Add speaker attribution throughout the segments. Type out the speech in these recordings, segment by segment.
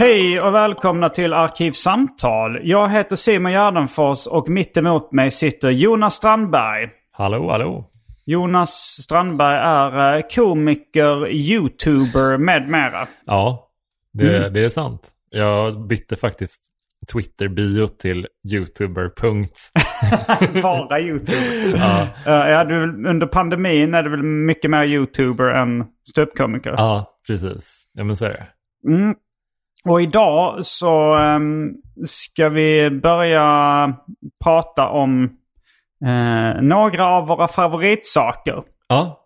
Speaker 1: Hej och välkomna till Arkivsamtal. Jag heter Simon Gärdenfors och mitt emot mig sitter Jonas Strandberg.
Speaker 2: Hallå, hallå.
Speaker 1: Jonas Strandberg är eh, komiker, youtuber med mera.
Speaker 2: Ja, det,
Speaker 1: Mm.
Speaker 2: det är sant. Jag bytte faktiskt Twitter-bio till youtuber.
Speaker 1: Bara youtuber.
Speaker 2: Ja.
Speaker 1: Ja, du, under pandemin är du väl mycket mer youtuber än ståuppkomiker.
Speaker 2: Ja, precis. Ja, men så är det.
Speaker 1: Mm. Och idag så ehm, ska vi börja prata om eh, några av våra favoritsaker.
Speaker 2: Ja,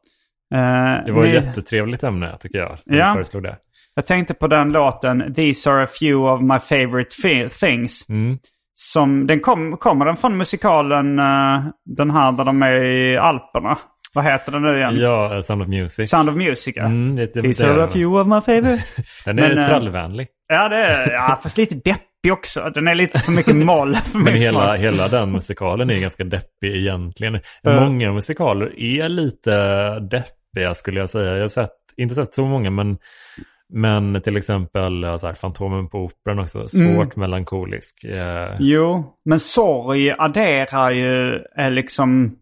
Speaker 1: Eh,
Speaker 2: det var ett
Speaker 1: ni-
Speaker 2: jättetrevligt ämne tycker jag. när
Speaker 1: Ja.
Speaker 2: föreslog det.
Speaker 1: Jag tänkte på den låten These are a few of my favorite things.
Speaker 2: Mm.
Speaker 1: Som, den kom, kommer den från musikalen eh, den här där de är i Alperna? Vad heter den nu igen?
Speaker 2: Ja, eh, Sound of Music.
Speaker 1: Sound of Music ja.
Speaker 2: Mm, det, det, det,
Speaker 1: are a few of my favorite.
Speaker 2: den är
Speaker 1: Men, eh,
Speaker 2: trallvänlig.
Speaker 1: ja, det är, ja, fast lite deppig också. Den är lite för mycket moll för
Speaker 2: Men hela,
Speaker 1: smak.
Speaker 2: hela den musikalen är ganska deppig egentligen.
Speaker 1: Ja.
Speaker 2: Många musikaler är lite deppiga skulle jag säga. Jag har sett, inte sett så många, men, men till exempel så här, Fantomen på Operan också. Svårt melankolisk. Eh,
Speaker 1: Jo, men sorg adderar ju är liksom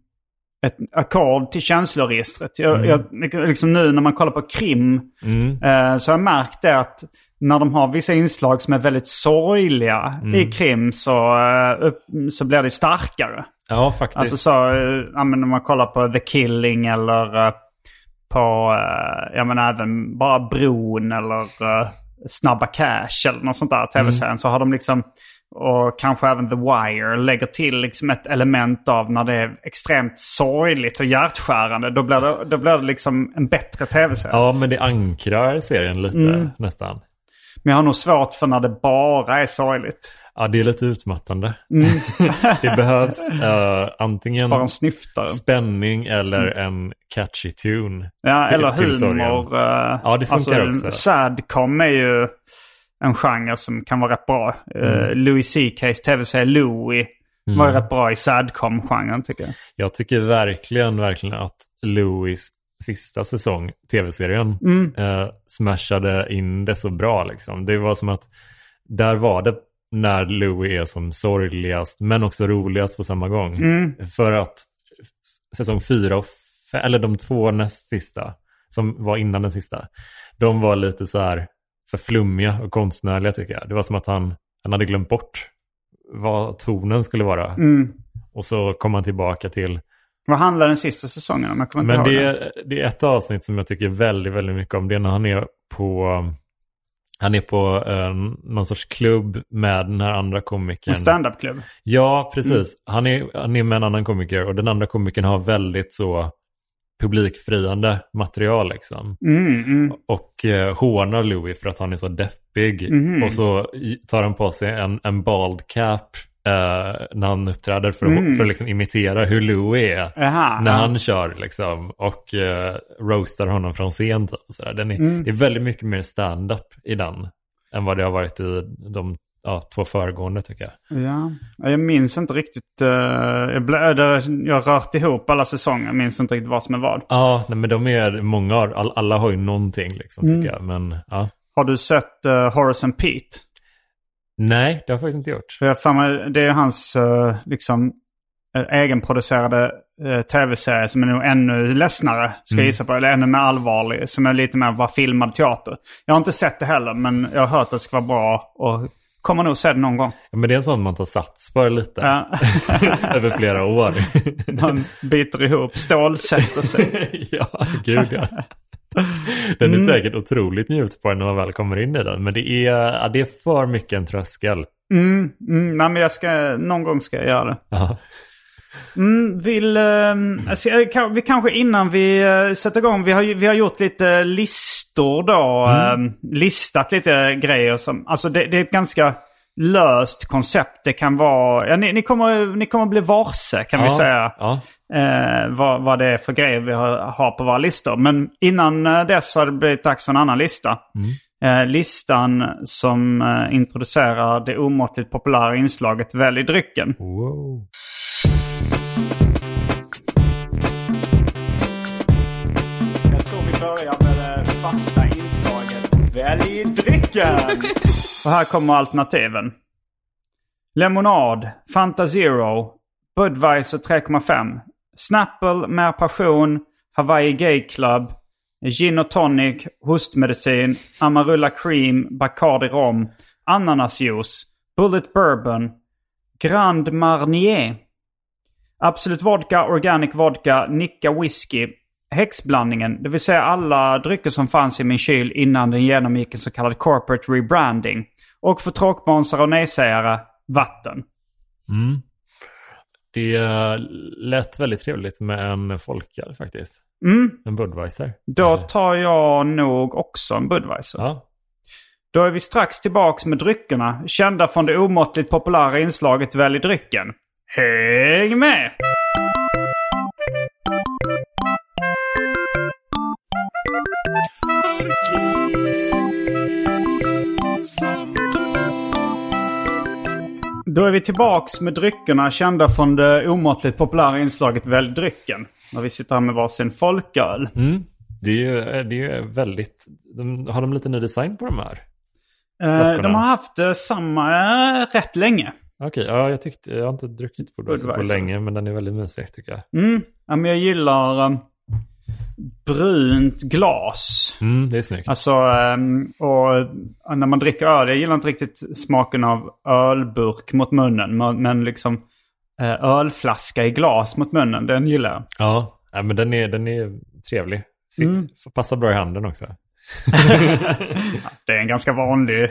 Speaker 1: ett ackord till känsloregistret. Jag, jag, liksom nu när man kollar på krim
Speaker 2: mm,
Speaker 1: eh, så har jag märkt det att när de har vissa inslag som är väldigt sorgliga i krim så, eh, så blir det starkare.
Speaker 2: ja, faktiskt.
Speaker 1: Alltså så, eh, ja, men om man kollar på The Killing eller eh, på, ja men även bara Bron eller Snabba Cash eller något sånt där tv-serien. Så har de liksom, och kanske även The Wire, lägger till liksom ett element av när det är extremt sorgligt och hjärtskärande. Då blir det, då blir det liksom en bättre tv-serie.
Speaker 2: Ja, men det ankrar serien lite
Speaker 1: Mm.
Speaker 2: nästan.
Speaker 1: Men jag har nog svårt för när det bara är sorgligt.
Speaker 2: Ja, det är lite utmattande. det behövs eh, antingen
Speaker 1: Mm. Bara en snyftare.
Speaker 2: spänning eller en catchy tune.
Speaker 1: Ja,
Speaker 2: till-
Speaker 1: eller
Speaker 2: till sorgen.
Speaker 1: humor. eh,
Speaker 2: Ja, det funkar
Speaker 1: alltså,
Speaker 2: också.
Speaker 1: Sadcom är ju en genre som kan vara rätt bra. Uh, Louis CKs tv-serie Louie var ju rätt bra i sadcom-genren tycker jag.
Speaker 2: Jag tycker verkligen, verkligen att Louis sista säsong, tv-serien,
Speaker 1: Mm.
Speaker 2: eh, smashade in det så bra. Liksom. Det var som att där var det när Louis är som sorgligast, men också roligast på samma gång.
Speaker 1: Mm.
Speaker 2: För att säsong fyra och eller de två näst sista, som var innan den sista, de var lite så här för flummiga och konstnärliga tycker jag. Det var som att han, han hade glömt bort vad tonen skulle vara.
Speaker 1: Mm.
Speaker 2: Och så kom han tillbaka till
Speaker 1: Vad handlar den sista säsongen om? Jag kommer
Speaker 2: Men det är, det är ett avsnitt som jag tycker väldigt, väldigt mycket om. Det är när han är på, han är på eh, någon sorts klubb med den här andra komikern.
Speaker 1: En standup-klubb.
Speaker 2: Ja, precis. Han, är, han är med en annan komiker och den andra komikern har väldigt så publikfriande material liksom.
Speaker 1: Mm, mm.
Speaker 2: Och eh, hånar Louis för att han är så deppig.
Speaker 1: Mhm.
Speaker 2: Och så tar han på sig en, en bald cap eh, när han uppträder för att,
Speaker 1: Mm.
Speaker 2: för att liksom imitera hur Louis är.
Speaker 1: Jaha,
Speaker 2: när han kör liksom och eh, roastar honom från scen. Typ. Den är,
Speaker 1: Mm.
Speaker 2: Det är väldigt mycket mer stand-up i den. än vad det har varit i de ja, två föregående tycker jag.
Speaker 1: Ja, jag minns inte riktigt. Uh, jag, blöder, jag har rört ihop alla säsonger. Jag minns inte riktigt vad som är vad.
Speaker 2: Ja, nej, men de är många. All, alla har ju någonting liksom tycker jag. Men, ja.
Speaker 1: Har du sett uh, Horace and Pete?
Speaker 2: Nej, det har jag faktiskt inte gjort.
Speaker 1: För jag mig, det är hans uh, liksom, egenproducerade uh, tv-serie som är nog ännu ledsnare, ska
Speaker 2: Mm.
Speaker 1: gissa på. Eller ännu mer allvarlig. Som är lite mer bara filmad teater. Jag har inte sett det heller, men jag har hört att det ska vara bra. Och kommer nog se det någon gång.
Speaker 2: Ja, men det är en sån man tar sats för lite.
Speaker 1: Ja.
Speaker 2: Över flera år.
Speaker 1: Man biter ihop, stålsätter sig.
Speaker 2: ja, gud ja. Den är säkert otroligt njutbar när man väl kommer in i den. Men det är, det är för mycket en tröskel.
Speaker 1: Mm, mm, nej, men jag ska, någon gång ska jag göra det.
Speaker 2: Ja.
Speaker 1: Mm, vill, eh, alltså, kan- vi kanske innan vi eh, sätter igång, vi har, vi har gjort lite listor då. eh, listat lite grejer som, alltså det, det är ett ganska löst koncept. Det kan vara, ja, ni, ni, kommer, ni kommer bli varse kan vi
Speaker 2: Ja,
Speaker 1: säga.
Speaker 2: Ja.
Speaker 1: Eh, vad, vad det är för grejer vi har, har på våra listor. Men innan eh, dess har det blivit dags för en annan lista. Eh, listan som eh, introducerar det omåttligt populära inslaget Välj drycken.
Speaker 2: Wow.
Speaker 1: Välj drycken! Och här kommer alternativen. Lemonad, Fanta Zero, Budweiser 3,5, Snapple Mer Passion, Hawaii Gay Club, Gin och Tonic, Hostmedicin, Amarula Cream, Bacardi Rom, Ananasjuice, Bullet Bourbon, Grand Marnier, Absolut Vodka, Organic Vodka, Nicka Whisky, Häxblandningen, det vill säga alla drycker som fanns i min kyl innan den genomgick en så kallad corporate rebranding. Och för tråkmånsar och nejsägare, vatten.
Speaker 2: Mm. Det eh, lät väldigt trevligt med en folköl faktiskt.
Speaker 1: Mm,
Speaker 2: En Budweiser.
Speaker 1: då tar jag nog också en Budweiser.
Speaker 2: Ja.
Speaker 1: Då är vi strax tillbaks med dryckerna, kända från det omåttligt populära inslaget Välj drycken. Häng med! Då är vi tillbaks med dryckerna kända från det omåttligt populära inslaget Välj drycken. När vi sitter här med varsin folköl.
Speaker 2: Mm. Det är ju det är väldigt... De, har de lite ny design på de här?
Speaker 1: Eh, de har haft eh, samma eh, rätt länge.
Speaker 2: Okej, ja, jag tyckte... Jag har inte druckit på
Speaker 1: Budweiser.
Speaker 2: länge, men den är väldigt mysig tycker jag.
Speaker 1: Mm. Ja, men jag gillar eh, brunt glas.
Speaker 2: Mm, det är snyggt.
Speaker 1: Alltså, ehm, och när man dricker öl, jag gillar inte riktigt smaken av ölburk mot munnen. Men, liksom eh, ölflaska i glas mot munnen, den gillar jag.
Speaker 2: Ja, men den är, den är trevlig.
Speaker 1: Mm.
Speaker 2: får Passa bra i handen också.
Speaker 1: Det är en ganska vanlig eh,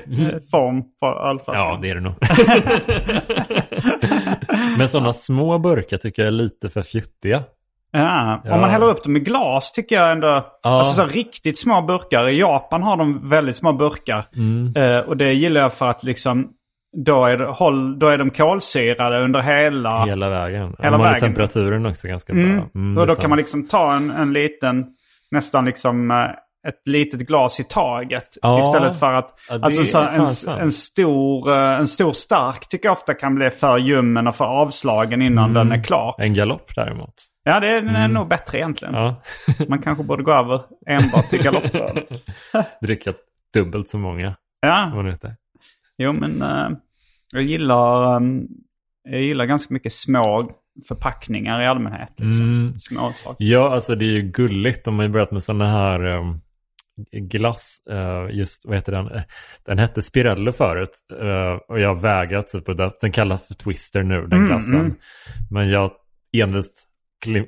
Speaker 1: form på ölflaska.
Speaker 2: Ja, det är det nog. men sådana små burkar tycker jag är lite för fjuttiga.
Speaker 1: Ja, om man häller upp dem i glas tycker jag ändå...
Speaker 2: Ja.
Speaker 1: Alltså så riktigt små burkar. I Japan har de väldigt små burkar.
Speaker 2: Mm.
Speaker 1: Eh, och det gillar jag för att liksom... Då är, det, håll, då är de kolsyrade under hela...
Speaker 2: Hela vägen.
Speaker 1: Hela
Speaker 2: håller
Speaker 1: vägen.
Speaker 2: temperaturen också ganska bra.
Speaker 1: Mm.
Speaker 2: Mm,
Speaker 1: och då kan man liksom ta en, en liten, nästan liksom eh, ett litet glas i taget.
Speaker 2: Ja.
Speaker 1: Istället för att,
Speaker 2: Ja,
Speaker 1: alltså så en, en, stor, eh, en stor stark tycker jag ofta kan bli för ljummen och för avslagen innan
Speaker 2: Mm.
Speaker 1: den är klar.
Speaker 2: En galopp däremot.
Speaker 1: Ja, det är, den är nog bättre egentligen.
Speaker 2: Ja.
Speaker 1: Man kanske borde gå över enbart till galoppöl.
Speaker 2: Dricka dubbelt så många.
Speaker 1: Ja,
Speaker 2: Vad det
Speaker 1: jo men eh, jag gillar, um, jag gillar ganska mycket små förpackningar i allmänhet. Liksom.
Speaker 2: Mm.
Speaker 1: Små saker.
Speaker 2: Ja, alltså det är ju gulligt. De har ju börjat med sådana här um, glass. eh, just, vad heter den? Eh, Den hette Spirello förut. eh, och jag har vägrat typ. Den kallas för Twister nu, den
Speaker 1: Mm,
Speaker 2: glassen.
Speaker 1: mm.
Speaker 2: Men jag envist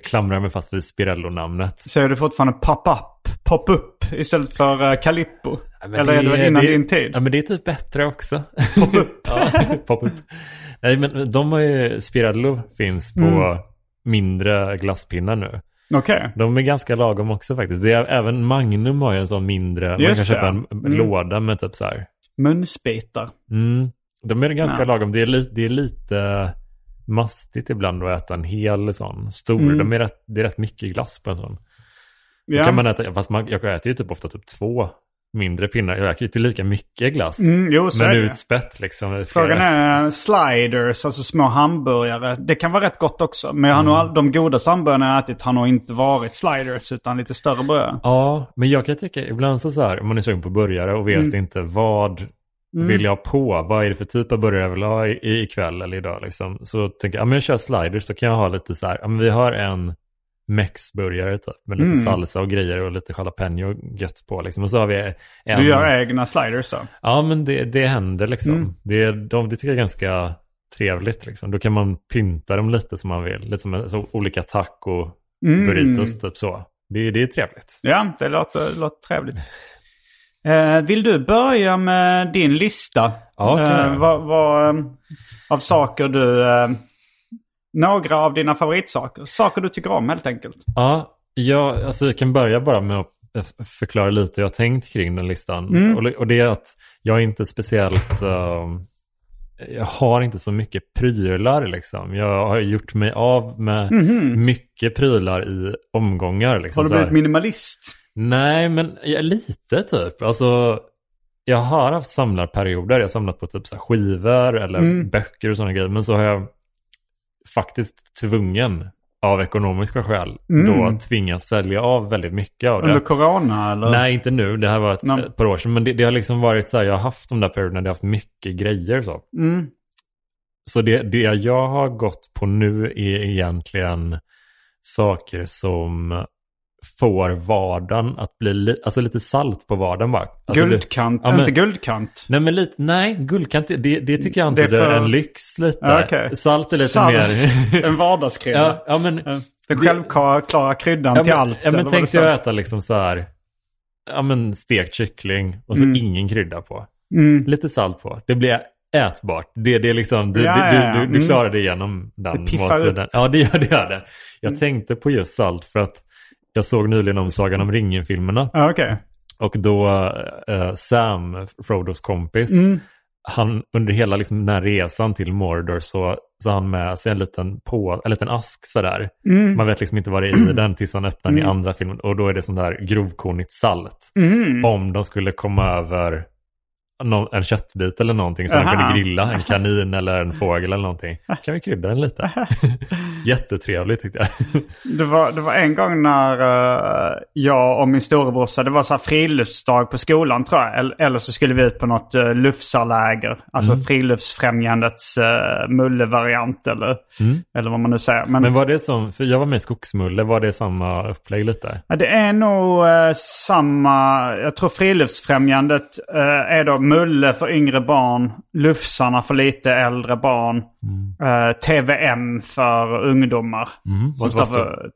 Speaker 2: klamrar mig fast vid Spirello-namnet.
Speaker 1: Säger du fortfarande pop-up, pop-up istället för Calippo?
Speaker 2: Ja,
Speaker 1: Eller är det innan
Speaker 2: det,
Speaker 1: din tid?
Speaker 2: Ja, men det är typ bättre också. Pop-up. ja, pop-up. Nej, men de har ju, Spirello finns på
Speaker 1: Mm.
Speaker 2: mindre glasspinnar nu.
Speaker 1: Okej.
Speaker 2: De är ganska lagom också faktiskt. Det är, även Magnum har ju en sån mindre, man kan
Speaker 1: Just
Speaker 2: köpa en
Speaker 1: Mm.
Speaker 2: låda med typ så här.
Speaker 1: Munsbitar.
Speaker 2: Mm. De är ganska
Speaker 1: Ja.
Speaker 2: lagom. Det är, li, det är lite mastigt ibland att äta en hel sån stor.
Speaker 1: Mm.
Speaker 2: De är rätt, det är rätt mycket glass på en sån. Då
Speaker 1: Ja.
Speaker 2: kan man äta, fast man, jag äter ju typ ofta typ två mindre pinnar. Jag äter ju lika mycket glass.
Speaker 1: Mm, jo, är
Speaker 2: men
Speaker 1: det.
Speaker 2: utspätt liksom.
Speaker 1: Frågan är sliders, alltså små hamburgare. Det kan vara rätt gott också. Men jag har nog all, de godaste hamburgarna jag ätit har nog inte varit sliders utan lite större bröd.
Speaker 2: Ja, men jag kan tycka ibland så, så här, om man är sugen på burgare och vet
Speaker 1: Mm.
Speaker 2: inte vad vill jag på? Vad är det för typ av burgare jag vill ha i- ikväll eller idag? Liksom. Så tänker jag, ja men jag kör sliders, då kan jag ha lite så här, ja men vi har en mexburgare typ, med lite
Speaker 1: Mm.
Speaker 2: salsa och grejer och lite jalapeno gött på liksom. Och så har vi en...
Speaker 1: Du gör egna sliders då?
Speaker 2: Ja, men det, det händer liksom.
Speaker 1: Mm.
Speaker 2: Det, de, det tycker jag är ganska trevligt liksom. Då kan man pynta dem lite som man vill. Lite som en, så, olika taco
Speaker 1: Mm.
Speaker 2: burritos typ så. Det, det är trevligt.
Speaker 1: Ja, det låter, låter trevligt. Eh, vill du börja med din lista?
Speaker 2: Ja,
Speaker 1: eh, vad, vad, eh, av saker du... Eh, några av dina favoritsaker. Saker du tycker om helt enkelt.
Speaker 2: Ja, jag, alltså jag kan börja bara med att förklara lite hur jag tänkt kring den listan.
Speaker 1: Mm.
Speaker 2: Och, och det är att jag är inte speciellt... ehm, jag har inte så mycket prylar liksom. Jag har gjort mig av med mycket prylar i omgångar. Liksom.
Speaker 1: Har du blivit minimalist?
Speaker 2: Nej, men ja, lite typ. Alltså, jag har haft samlarperioder. Jag har samlat på typ så skivor eller
Speaker 1: Mm.
Speaker 2: böcker och sådana grejer. Men så har jag faktiskt tvungen av ekonomiska skäl
Speaker 1: Mm.
Speaker 2: då tvingats sälja av väldigt mycket av det.
Speaker 1: Under corona eller?
Speaker 2: Nej, inte nu. Det här var ett,
Speaker 1: Nej.
Speaker 2: ett par år sedan. Men det, det har liksom varit så här, jag har haft de där perioderna där jag har haft mycket grejer så.
Speaker 1: Mm.
Speaker 2: Så det, det jag har gått på nu är egentligen saker som får vardagen att bli li, alltså lite salt på vardagen bara. Alltså det-
Speaker 1: Guldkant?
Speaker 2: Ja, men-
Speaker 1: Inte guldkant?
Speaker 2: Nej, men lite, nej, guldkant, det, det tycker jag inte
Speaker 1: Det
Speaker 2: det
Speaker 1: är för-
Speaker 2: en lyx lite.
Speaker 1: Ja, okej.
Speaker 2: Salt är lite
Speaker 1: Salt.
Speaker 2: mer...
Speaker 1: en vardagskrydda?
Speaker 2: ja, ja, men.
Speaker 1: Den självklara kryddan
Speaker 2: ja,
Speaker 1: till
Speaker 2: men,
Speaker 1: allt?
Speaker 2: ja, men tänk
Speaker 1: det
Speaker 2: dig att äta liksom så här, ja men stekt kyckling och så
Speaker 1: Mm.
Speaker 2: ingen krydda på.
Speaker 1: Mm.
Speaker 2: Lite salt på. Det blir ätbart. Det, det är liksom, du,
Speaker 1: Ja,
Speaker 2: du,
Speaker 1: ja,
Speaker 2: du, du, du
Speaker 1: Mm.
Speaker 2: klarar dig igenom den
Speaker 1: Det piffar
Speaker 2: måltiden. Ja, det gör det. Gör det. Jag
Speaker 1: Mm.
Speaker 2: tänkte på just salt för att jag såg nyligen om Sagan om ringen-filmerna.
Speaker 1: Ja, okej.
Speaker 2: Och då eh, Sam, Frodos kompis,
Speaker 1: Mm.
Speaker 2: han under hela liksom, den här resan till Mordor så, så han med sig en liten, på, en liten ask sådär.
Speaker 1: Mm.
Speaker 2: Man vet liksom inte vad det är i den tills han öppnar den i
Speaker 1: Mm.
Speaker 2: andra filmen. Och då är det sånt där grovkornigt salt.
Speaker 1: Mm.
Speaker 2: Om de skulle komma över en köttbit eller någonting så de
Speaker 1: Aha.
Speaker 2: kunde grilla en kanin eller en fågel eller någonting. Kan vi krydda den lite? Jättetrevligt tyckte jag.
Speaker 1: Det var, det var en gång när eh, jag och min storebrorsa, det var så här friluftsdag på skolan tror jag. Eller, eller så skulle vi ut på något uh, lufsarläger. Alltså
Speaker 2: Mm.
Speaker 1: Friluftsfrämjandets uh, mullevariant eller, eller vad man nu säger. Men,
Speaker 2: Men var det som, för jag var med i Skogsmulle, var det samma upplägg lite?
Speaker 1: ja, det är nog eh, samma, jag tror Friluftsfrämjandet eh, är då mulle för yngre barn, Lufsarna för lite äldre barn, eh, TVM för ungdomar.
Speaker 2: Mm.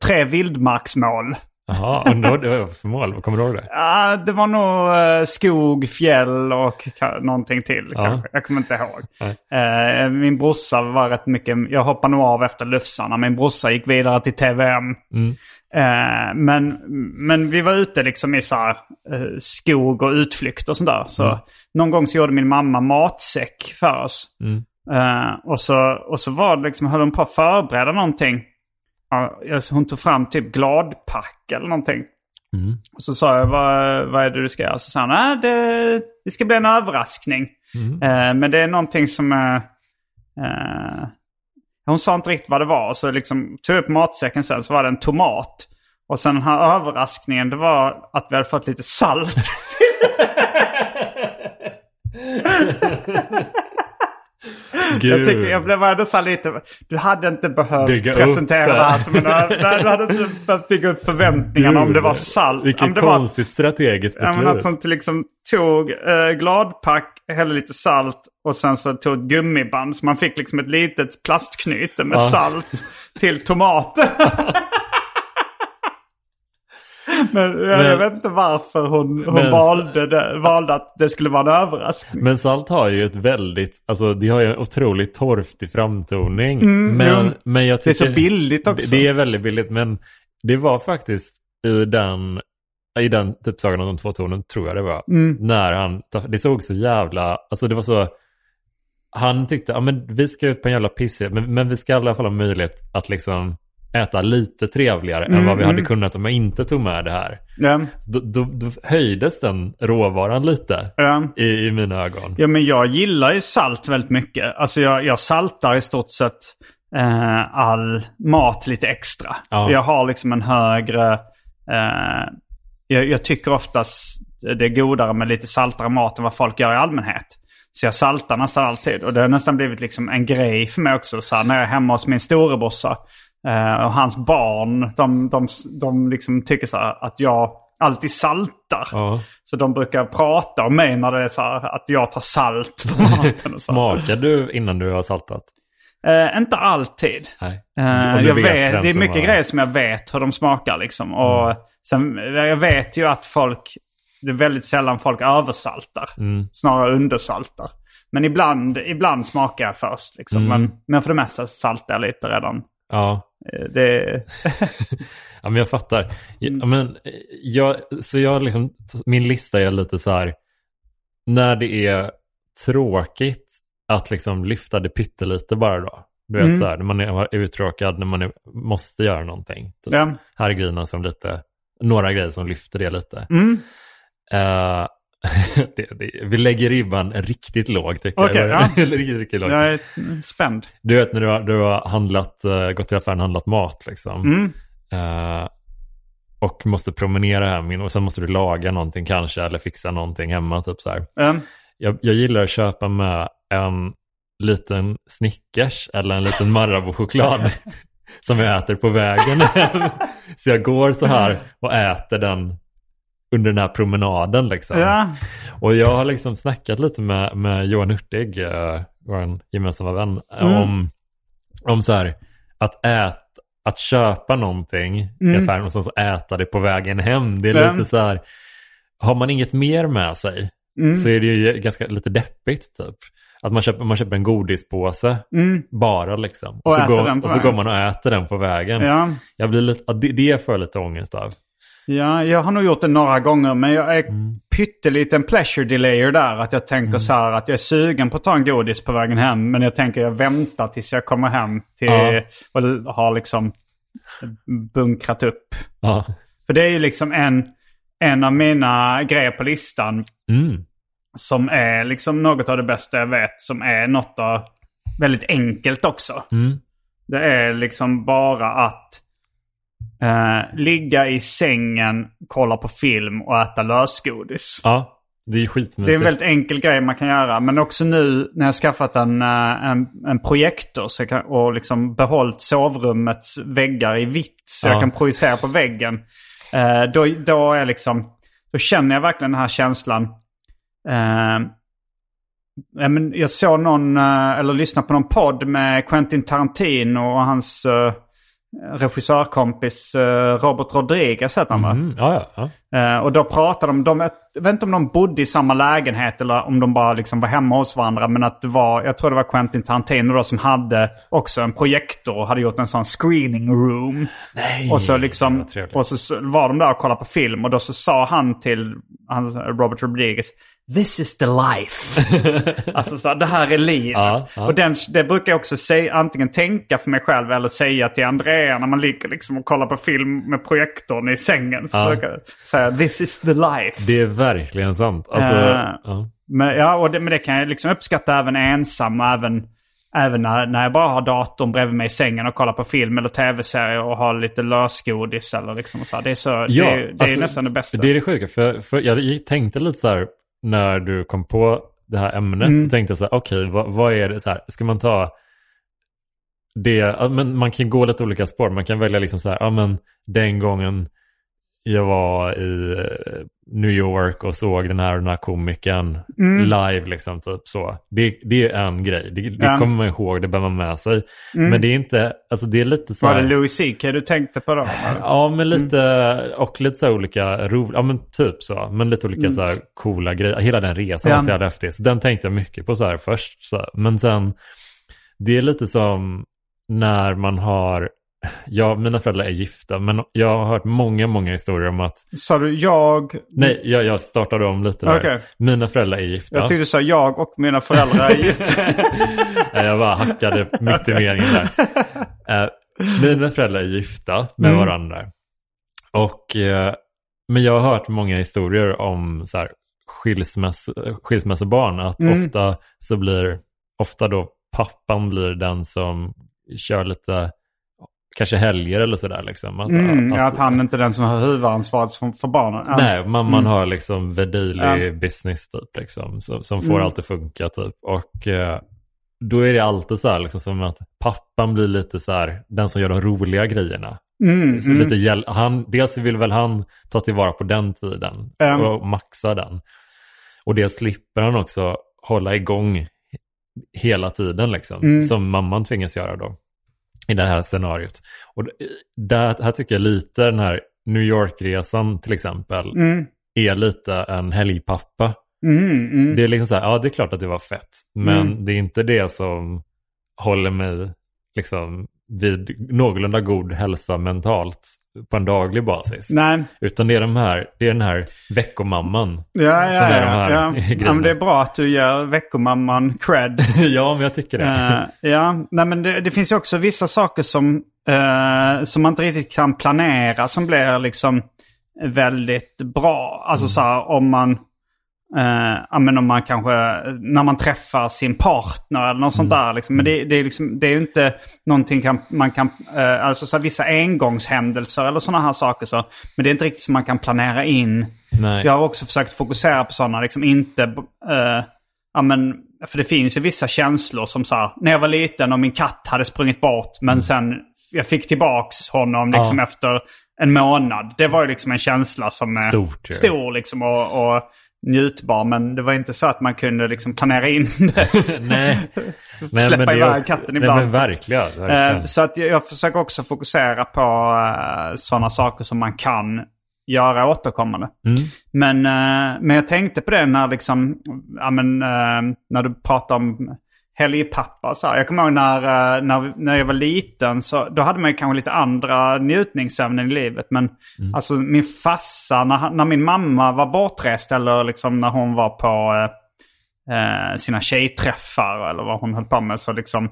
Speaker 1: Tre vildmarksmål.
Speaker 2: Jaha, undrar vad det var för mål? Kommer du ihåg det?
Speaker 1: Ja, det var nog eh, skog, fjäll och någonting till
Speaker 2: Ja.
Speaker 1: Jag kommer inte ihåg. Eh, min brorsa var rätt mycket, jag hoppade nog av efter Lufsarna. Min brorsa gick vidare till TVM.
Speaker 2: Mm.
Speaker 1: Eh, men, men vi var ute liksom i så här, skog och utflykt och sådär. Så
Speaker 2: Mm.
Speaker 1: någon gång så gjorde min mamma matsäck för oss.
Speaker 2: Mm.
Speaker 1: Och, så, och så var det liksom, höll hon på att förbereda någonting. Hon tog fram typ gladpack eller någonting.
Speaker 2: Mm.
Speaker 1: Och så sa jag, vad, vad är det du ska göra? Så sa han, nej det, det ska bli en överraskning.
Speaker 2: Mm.
Speaker 1: Eh, men det är någonting som... Eh, eh, hon sa inte riktigt vad det var. Så liksom tog jag upp matsäcken sen så var det en tomat. Och sen den här överraskningen det var att vi hade fått lite salt. Jag, tycker, jag blev ändå så lite... Du hade inte behövt
Speaker 2: Bygga
Speaker 1: presentera
Speaker 2: det.
Speaker 1: här som en... ö- Nej, du hade inte behövt bygga upp förväntningarna om det var salt.
Speaker 2: Vilket
Speaker 1: det var,
Speaker 2: konstigt strategiskt
Speaker 1: Ja,
Speaker 2: beslut.
Speaker 1: men att hon liksom tog eh, gladpack, hällde lite salt och sen så tog ett gummiband. Så man fick liksom ett litet plastknyte med
Speaker 2: Ja.
Speaker 1: salt till tomater. men jag,
Speaker 2: Men-
Speaker 1: jag vet inte varför hon, hon
Speaker 2: Men-
Speaker 1: valde, det, valde att det skulle vara en överraskning.
Speaker 2: Men salt har ju ett väldigt, alltså det har ju en otroligt torftig framtoning.
Speaker 1: Mm,
Speaker 2: men,
Speaker 1: jo.
Speaker 2: men jag
Speaker 1: Det är
Speaker 2: tycker,
Speaker 1: så billigt också.
Speaker 2: Det, det är väldigt billigt, men det var faktiskt i den, i den typ Sagan om de två tornen, tror jag det var.
Speaker 1: Mm.
Speaker 2: När han, det såg så jävla, alltså det var så, han tyckte, ja men vi ska ut på en jävla pissig, men, men vi ska i alla fall ha möjlighet att liksom äta lite trevligare än
Speaker 1: Mm,
Speaker 2: vad vi hade
Speaker 1: mm.
Speaker 2: kunnat om jag inte tog med det här.
Speaker 1: Ja,
Speaker 2: Då, då, då höjdes den råvaran lite
Speaker 1: ja.
Speaker 2: i, i mina ögon.
Speaker 1: Ja, men jag gillar ju salt väldigt mycket. Alltså jag, jag saltar i stort sett eh, all mat lite extra.
Speaker 2: Ja.
Speaker 1: Jag har liksom en högre... Eh, jag, jag tycker oftast det är godare med lite saltare mat än vad folk gör i allmänhet. Så jag saltar nästan alltid. Och det har nästan blivit liksom en grej för mig också. Så här, när jag är hemma hos min storebrorsa eh, och hans barn. De, de, de liksom tycker så här att jag alltid saltar.
Speaker 2: Ja.
Speaker 1: Så de brukar prata om mig när det är så här att jag tar salt på maten. Och så.
Speaker 2: Smakar du innan du har saltat?
Speaker 1: Eh, inte alltid.
Speaker 2: Du
Speaker 1: jag
Speaker 2: vet
Speaker 1: vet, det är mycket
Speaker 2: har-
Speaker 1: grejer som jag vet hur de smakar. Liksom. Och sen, jag vet ju att folk, det är väldigt sällan folk översaltar.
Speaker 2: Mm.
Speaker 1: Snarare undersaltar. Men ibland, ibland smakar jag först. Liksom.
Speaker 2: Mm.
Speaker 1: Men, men för det mesta saltar jag lite redan.
Speaker 2: Ja.
Speaker 1: Eh, Det,
Speaker 2: Ja, men jag fattar. Ja,
Speaker 1: Mm.
Speaker 2: men, jag, så jag liksom, min lista är lite så här, när det är tråkigt att liksom lyfta det pyttelite bara då. Du vet
Speaker 1: Mm.
Speaker 2: så här, när man är uttråkad, när man är, måste göra någonting. Typ.
Speaker 1: ja.
Speaker 2: Här är grejerna som lite, några grejer som lyfter det lite.
Speaker 1: Mm.
Speaker 2: Eh, det, det, vi lägger ribban riktigt lågt tycker
Speaker 1: Okej,
Speaker 2: jag.
Speaker 1: ja.
Speaker 2: riktigt, riktigt lågt.
Speaker 1: Jag är spänd.
Speaker 2: Du vet när du har, du har handlat, eh, gått till affären och handlat mat liksom.
Speaker 1: Mm.
Speaker 2: Eh, och måste promenera hem och sen måste du laga någonting kanske eller fixa någonting hemma. Typ så.
Speaker 1: Ja.
Speaker 2: Jag, jag gillar att köpa med en liten Snickers eller en liten Marabou-choklad som jag äter på vägen hem. Så jag går så här och äter den under den här promenaden liksom.
Speaker 1: Ja.
Speaker 2: Och jag har liksom snackat lite med, med Johan Hurtig, uh, vår gemensamma vän,
Speaker 1: Mm.
Speaker 2: om, om så här att äta att köpa någonting i
Speaker 1: Mm.
Speaker 2: affären och sen så äta det på vägen hem. Det är
Speaker 1: Ja.
Speaker 2: lite så här, har man inget mer med sig
Speaker 1: Mm.
Speaker 2: så är det ju ganska lite deppigt typ. Att man köper, man köper en godispåse
Speaker 1: Mm.
Speaker 2: bara liksom.
Speaker 1: Och
Speaker 2: så,
Speaker 1: äter
Speaker 2: går, och så går man och äter den på vägen.
Speaker 1: Ja.
Speaker 2: Jag blir lite, det, det får jag lite ångest av.
Speaker 1: Ja, jag har nog gjort det några gånger men jag är
Speaker 2: Mm.
Speaker 1: pytteliten pleasure delayer där. Att jag tänker så här att jag är sugen på att ta en godis på vägen hem. Men jag tänker jag väntar tills jag kommer hem till
Speaker 2: Ja.
Speaker 1: och har liksom bunkrat upp.
Speaker 2: Ja.
Speaker 1: För det är ju liksom en, en av mina grejer på listan
Speaker 2: Mm.
Speaker 1: som är liksom något av det bästa jag vet. Som är något av väldigt enkelt också.
Speaker 2: Mm.
Speaker 1: Det är liksom bara att eh, ligga i sängen, kolla på film och äta lösgodis.
Speaker 2: Ja, det är
Speaker 1: Det är
Speaker 2: skitmysigt.
Speaker 1: en väldigt enkel grej man kan göra. Men också nu när jag skaffat en, eh, en, en projektor så kan, och liksom behållit sovrummets väggar i vitt så
Speaker 2: Ja.
Speaker 1: jag kan projicera på väggen. Eh, då, då, är liksom, då känner jag verkligen den här känslan. Ja, men jag såg någon, eller lyssnade på någon podd med Quentin Tarantino och hans regissörkompis eh, Robert Rodriguez heter han va?
Speaker 2: Mm. Ja, ja, ja.
Speaker 1: Eh, och då pratade de, de, jag vet inte om de bodde i samma lägenhet eller om de bara liksom var hemma hos varandra. Men att det var, jag tror det var Quentin Tarantino då som hade också en projektor och hade gjort en sån screening room.
Speaker 2: Nej,
Speaker 1: Och så liksom, och så var de där och kollade på film och då så sa han till han, Robert Rodriguez This is the life. alltså så här, det här är livet.
Speaker 2: Ja, ja.
Speaker 1: Och den, det brukar jag också säga, antingen tänka för mig själv eller säga till Andrea när man ligger liksom och kollar på film med projektorn i sängen. Så
Speaker 2: Ja.
Speaker 1: jag säga this is the life.
Speaker 2: Det är verkligen sant. Alltså, ja.
Speaker 1: Men, ja, och det, men det kan jag liksom uppskatta även ensam och även, även när, när jag bara har datorn bredvid mig i sängen och kollar på film eller tv-serier och har lite lösgodis eller liksom så. här. Det är, så, det, är- det är
Speaker 2: alltså,
Speaker 1: nästan det bästa.
Speaker 2: Det är det sjuka, för, för jag tänkte lite så här när du kom på det här ämnet
Speaker 1: Mm.
Speaker 2: så tänkte jag så här, okej, vad, vad är det så här, ska man ta det, men man kan gå lite olika spår, man kan välja liksom så här, ja men den gången jag var i eh, New York och såg den här, den här komikern
Speaker 1: Mm.
Speaker 2: live liksom typ så. Det, det är en grej, det, det.
Speaker 1: Mm.
Speaker 2: kommer man ihåg, det bär man med sig. Men det är inte, alltså det är lite så
Speaker 1: Var
Speaker 2: här...
Speaker 1: det Louis CK du tänkte på då?
Speaker 2: Ja, men lite, och lite så här olika roliga, ja men typ så, men lite olika så här coola grejer. Hela den resan var så jävla häftig. Så den tänkte jag mycket på så här först. Så. här. Men sen, det är lite som när man har, ja, mina föräldrar är gifta, men jag har hört många, många historier om att,
Speaker 1: Sa du jag?
Speaker 2: nej, jag, jag startade om lite där.
Speaker 1: Okej.
Speaker 2: Mina föräldrar är gifta.
Speaker 1: Jag tyckte du sa jag och mina föräldrar är gifta.
Speaker 2: Nej, jag bara hackade mitt i meningen där. Eh, Mina föräldrar är gifta med
Speaker 1: Mm.
Speaker 2: varandra. Och, eh, men jag har hört många historier om så här, skilsmäss, skilsmässobarn. Att
Speaker 1: Mm.
Speaker 2: ofta så blir, ofta då pappan blir den som kör lite, kanske helger eller sådär liksom. Att,
Speaker 1: Mm, att, att han inte är den som har huvudansvaret för, barnen.
Speaker 2: Nej, mamman
Speaker 1: Mm.
Speaker 2: har liksom daily
Speaker 1: Ja.
Speaker 2: business typ, liksom, som, som får
Speaker 1: Mm.
Speaker 2: allt att funka typ. Och eh, då är det alltid så här, liksom, som att pappan blir lite så här, den som gör de roliga grejerna.
Speaker 1: Mm,
Speaker 2: Så
Speaker 1: mm.
Speaker 2: lite hjäl- han, dels vill väl han ta tillvara på den tiden
Speaker 1: Ja.
Speaker 2: och maxa den. Och det slipper han också hålla igång hela tiden, liksom,
Speaker 1: Mm.
Speaker 2: som mamman tvingas göra då. I det här scenariot. Och d- där, här tycker jag lite den här New York-resan till exempel
Speaker 1: Mm,
Speaker 2: är lite en helgpappa.
Speaker 1: mm, mm.
Speaker 2: Det är liksom så här, ja det är klart att det var fett. Men
Speaker 1: Mm.
Speaker 2: det är inte det som håller mig liksom vid någorlunda god hälsa mentalt på en daglig basis.
Speaker 1: Nej,
Speaker 2: Utan det är, de här, det är den här veckomamman.
Speaker 1: ja, ja,
Speaker 2: Som är de här
Speaker 1: ja. ja men det är bra att du ger veckomamman cred.
Speaker 2: ja, men jag tycker det.
Speaker 1: Eh, ja, nej men det, det finns ju också vissa saker som, eh, som man inte riktigt kan planera som blir liksom väldigt bra. Alltså
Speaker 2: Mm.
Speaker 1: så här om man, eh, men om man kanske, när man träffar sin partner eller något sånt
Speaker 2: Mm.
Speaker 1: där. Liksom. Men det, det, är liksom, det är ju inte någonting kan, man kan, eh, alltså så vissa engångshändelser eller sådana här saker. Så, men det är inte riktigt som man kan planera in.
Speaker 2: Nej.
Speaker 1: Jag har också försökt fokusera på sådana, liksom inte... eh, men, för det finns ju vissa känslor som så här, när jag var liten och min katt hade sprungit bort men sen jag fick tillbaks honom liksom
Speaker 2: Mm. Ja.
Speaker 1: efter en månad. Det var ju liksom en känsla som är
Speaker 2: Stort,
Speaker 1: stor liksom och, och njutbar. Men det var inte så att man kunde liksom planera in det.
Speaker 2: Nej. Nej,
Speaker 1: Släppa
Speaker 2: men är
Speaker 1: iväg
Speaker 2: också-
Speaker 1: katten
Speaker 2: Nej,
Speaker 1: ibland.
Speaker 2: men verkligen. verkligen.
Speaker 1: Eh, Så att jag, jag försöker också fokusera på uh, sådana saker som man kan göra återkommande.
Speaker 2: Mm.
Speaker 1: Men, eh, men jag tänkte på det när, liksom, ja, men, eh, när du pratade om helgpappa. Så här. Jag kommer ihåg när, eh, när, när jag var liten, så, då hade man kanske lite andra njutningsämnen i livet. Men alltså min farsa, när, när min mamma var bortrest eller liksom när hon var på eh, eh, sina tjejträffar eller vad hon höll på med. Så liksom,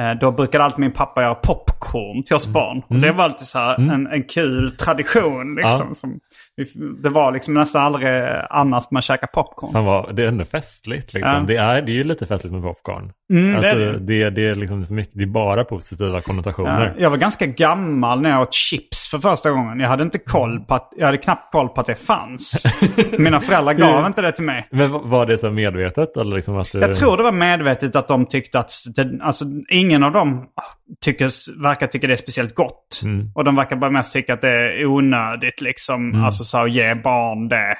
Speaker 1: eh, då brukade alltid min pappa göra popcorn till oss barn. Och det var alltid så här en, en kul tradition. Liksom,
Speaker 2: Ja.
Speaker 1: som, det var liksom nästan aldrig annars man käkar popcorn.
Speaker 2: Fan vad, det är ändå festligt liksom.
Speaker 1: Ja.
Speaker 2: Det, är, det är ju lite festligt med popcorn.
Speaker 1: Mm, det
Speaker 2: alltså,
Speaker 1: är det.
Speaker 2: det, det, är liksom så mycket, det är bara positiva konnotationer.
Speaker 1: Ja, jag var ganska gammal när jag åt chips för första gången. Jag hade inte koll på att, jag hade knappt koll på att det fanns. Mina föräldrar gav inte det till mig.
Speaker 2: Men var det så medvetet? Eller liksom att du...
Speaker 1: Jag tror det var medvetet att de tyckte att, det, alltså ingen av dem tycker, verkar tycka det är speciellt gott.
Speaker 2: Mm.
Speaker 1: Och de verkar bara mest tycka att det är onödigt liksom, alltså så att ge barn det.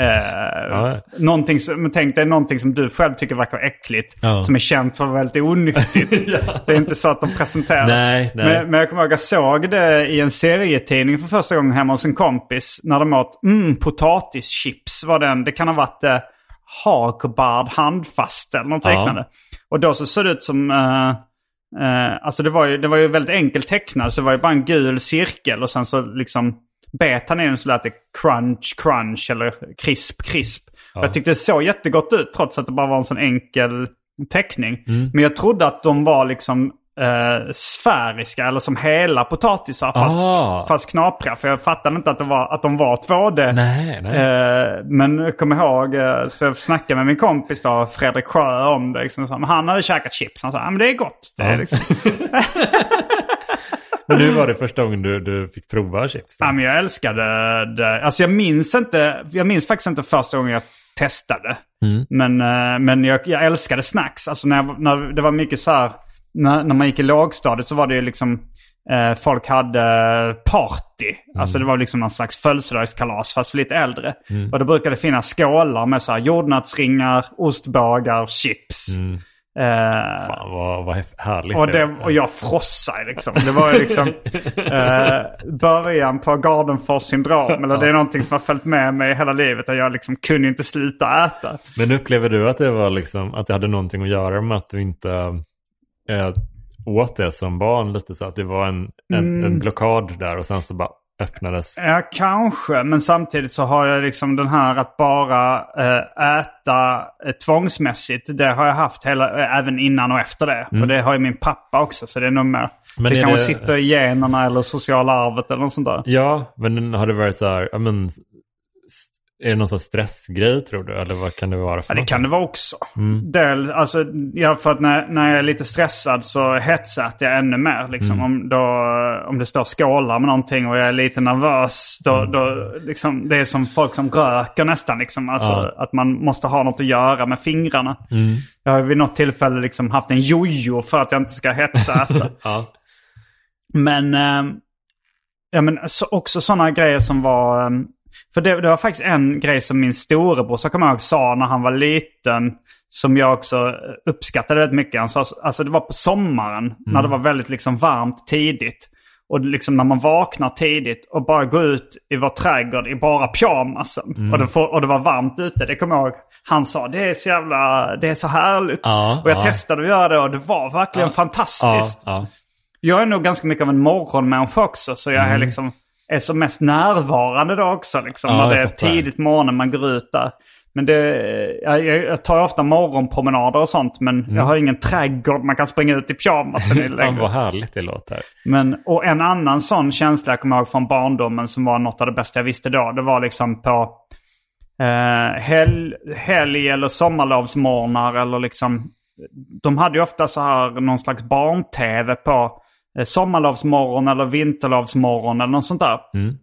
Speaker 1: Eh,
Speaker 2: Ja.
Speaker 1: någonting som, tänk dig någonting som du själv tycker verkar äckligt.
Speaker 2: Ja.
Speaker 1: Som är känt för att vara väldigt onyttigt. Det är inte så att de presenterar.
Speaker 2: Nej, nej.
Speaker 1: Men, men jag kommer ihåg att jag såg det i en serietidning för första gången hemma hos en kompis. När de åt mm, potatischips. Var den, det kan ha varit eh, Hagbard handfast eller något
Speaker 2: Ja.
Speaker 1: liknande. Och då så såg det ut som... eh, eh, alltså det var, ju, det var ju väldigt enkelt tecknat. Så det var ju bara en gul cirkel och sen så liksom bet han i den så lät det crunch, crunch eller krisp, krisp. Och Jag tyckte det såg jättegott ut trots att det bara var en sån enkel teckning.
Speaker 2: Mm.
Speaker 1: Men jag trodde att de var liksom eh, sfäriska eller som hela potatisar fast,
Speaker 2: Ah.
Speaker 1: fast knapriga. För jag fattade inte att, det var, att de var 2D.
Speaker 2: Nej, nej.
Speaker 1: Eh, men jag kommer ihåg, eh, så jag snackade med min kompis då, Fredrik Sjö om det. Liksom, han hade käkat chips. Han sa, ja men det är gott. Det är
Speaker 2: Ja.
Speaker 1: liksom,
Speaker 2: Men nu var det första gången du, du fick prova chips. då.
Speaker 1: ja, men jag älskade det. Alltså jag minns inte, jag minns faktiskt inte första gången jag testade.
Speaker 2: Mm.
Speaker 1: Men, eh, men jag, jag älskade snacks. Alltså när, jag, när det var mycket så här, när, när man gick i lågstadiet så var det ju liksom, eh, folk hade party. Alltså det var liksom någon slags födelsedagskalas fast för lite äldre. Och då brukade det finnas skålar med så här jordnötsringar, ostbågar, chips. Eh,
Speaker 2: Fan vad, vad härligt
Speaker 1: och,
Speaker 2: det
Speaker 1: och jag frossade liksom. Det var ju liksom eh, början på Gardenfors syndrom. Eller det är någonting som har följt med mig hela livet. Och jag liksom kunde inte sluta äta.
Speaker 2: Men upplever du att det var liksom, att det hade någonting att göra med att du inte äh, åt det som barn lite så? Att det var en, en,
Speaker 1: Mm.
Speaker 2: en blockad där och sen så bara öppnades.
Speaker 1: Ja, kanske. Men samtidigt så har jag liksom den här att bara eh, äta eh, tvångsmässigt. Det har jag haft hela, eh, även innan och efter det. Och det har ju min pappa också. Så det är nog mer
Speaker 2: Men
Speaker 1: det kanske
Speaker 2: det-
Speaker 1: sitter i generna eller sociala arvet eller något sånt där.
Speaker 2: Ja, men har det varit så här, men, är det någon sån stressgrej tror du? Eller vad kan det vara för
Speaker 1: Ja, det
Speaker 2: något?
Speaker 1: kan det vara också.
Speaker 2: Mm.
Speaker 1: Del, alltså, ja, för att när, när jag är lite stressad så hetsäter jag ännu mer. Liksom.
Speaker 2: Mm.
Speaker 1: Om, då, om det står skålar med någonting och jag är lite nervös. Då,
Speaker 2: Mm.
Speaker 1: då, liksom, det är som folk som röker nästan. Liksom. Alltså,
Speaker 2: Ja.
Speaker 1: Att man måste ha något att göra med fingrarna.
Speaker 2: Mm.
Speaker 1: Jag har vid något tillfälle liksom haft en jojo för att jag inte ska hetsäta.
Speaker 2: Ja.
Speaker 1: Men, eh, ja, men så, också sådana grejer som var... eh, för det, det var faktiskt en grej som min storebror, så kommer jag ihåg, sa när han var liten. Som jag också uppskattade väldigt mycket. Han sa, alltså det var på sommaren när det var väldigt liksom varmt tidigt. Och liksom när man vaknar tidigt och bara går ut i vår trädgård i bara pyjamasen. Och, det får, och det var varmt ute, det kommer jag ihåg. Han sa det är så jävla, det är så härligt.
Speaker 2: Ja,
Speaker 1: och jag
Speaker 2: ja.
Speaker 1: testade att göra det och det var verkligen
Speaker 2: Ja,
Speaker 1: fantastiskt.
Speaker 2: ja.
Speaker 1: Jag är nog ganska mycket av en morgonmänniska också. Så jag är liksom är som mest närvarande då också. Liksom,
Speaker 2: Mm. Ja,
Speaker 1: när det är tidigt morgon man går ut där. Men det, jag, jag tar ofta morgonpromenader och sånt. Men jag har ingen trädgård man kan springa ut i pyjamasen i
Speaker 2: Mm. Fan vad härligt det låter.
Speaker 1: Men, och en annan sån känsla jag kommer ihåg från barndomen som var något av det bästa jag visste då. Det var liksom på eh, hel, helg eller sommarlovsmorgnar eller liksom. De hade ju ofta så här någon slags barn-tv på sommarlovsmorgon eller vinterlovsmorgon eller något sånt där.
Speaker 2: Mm.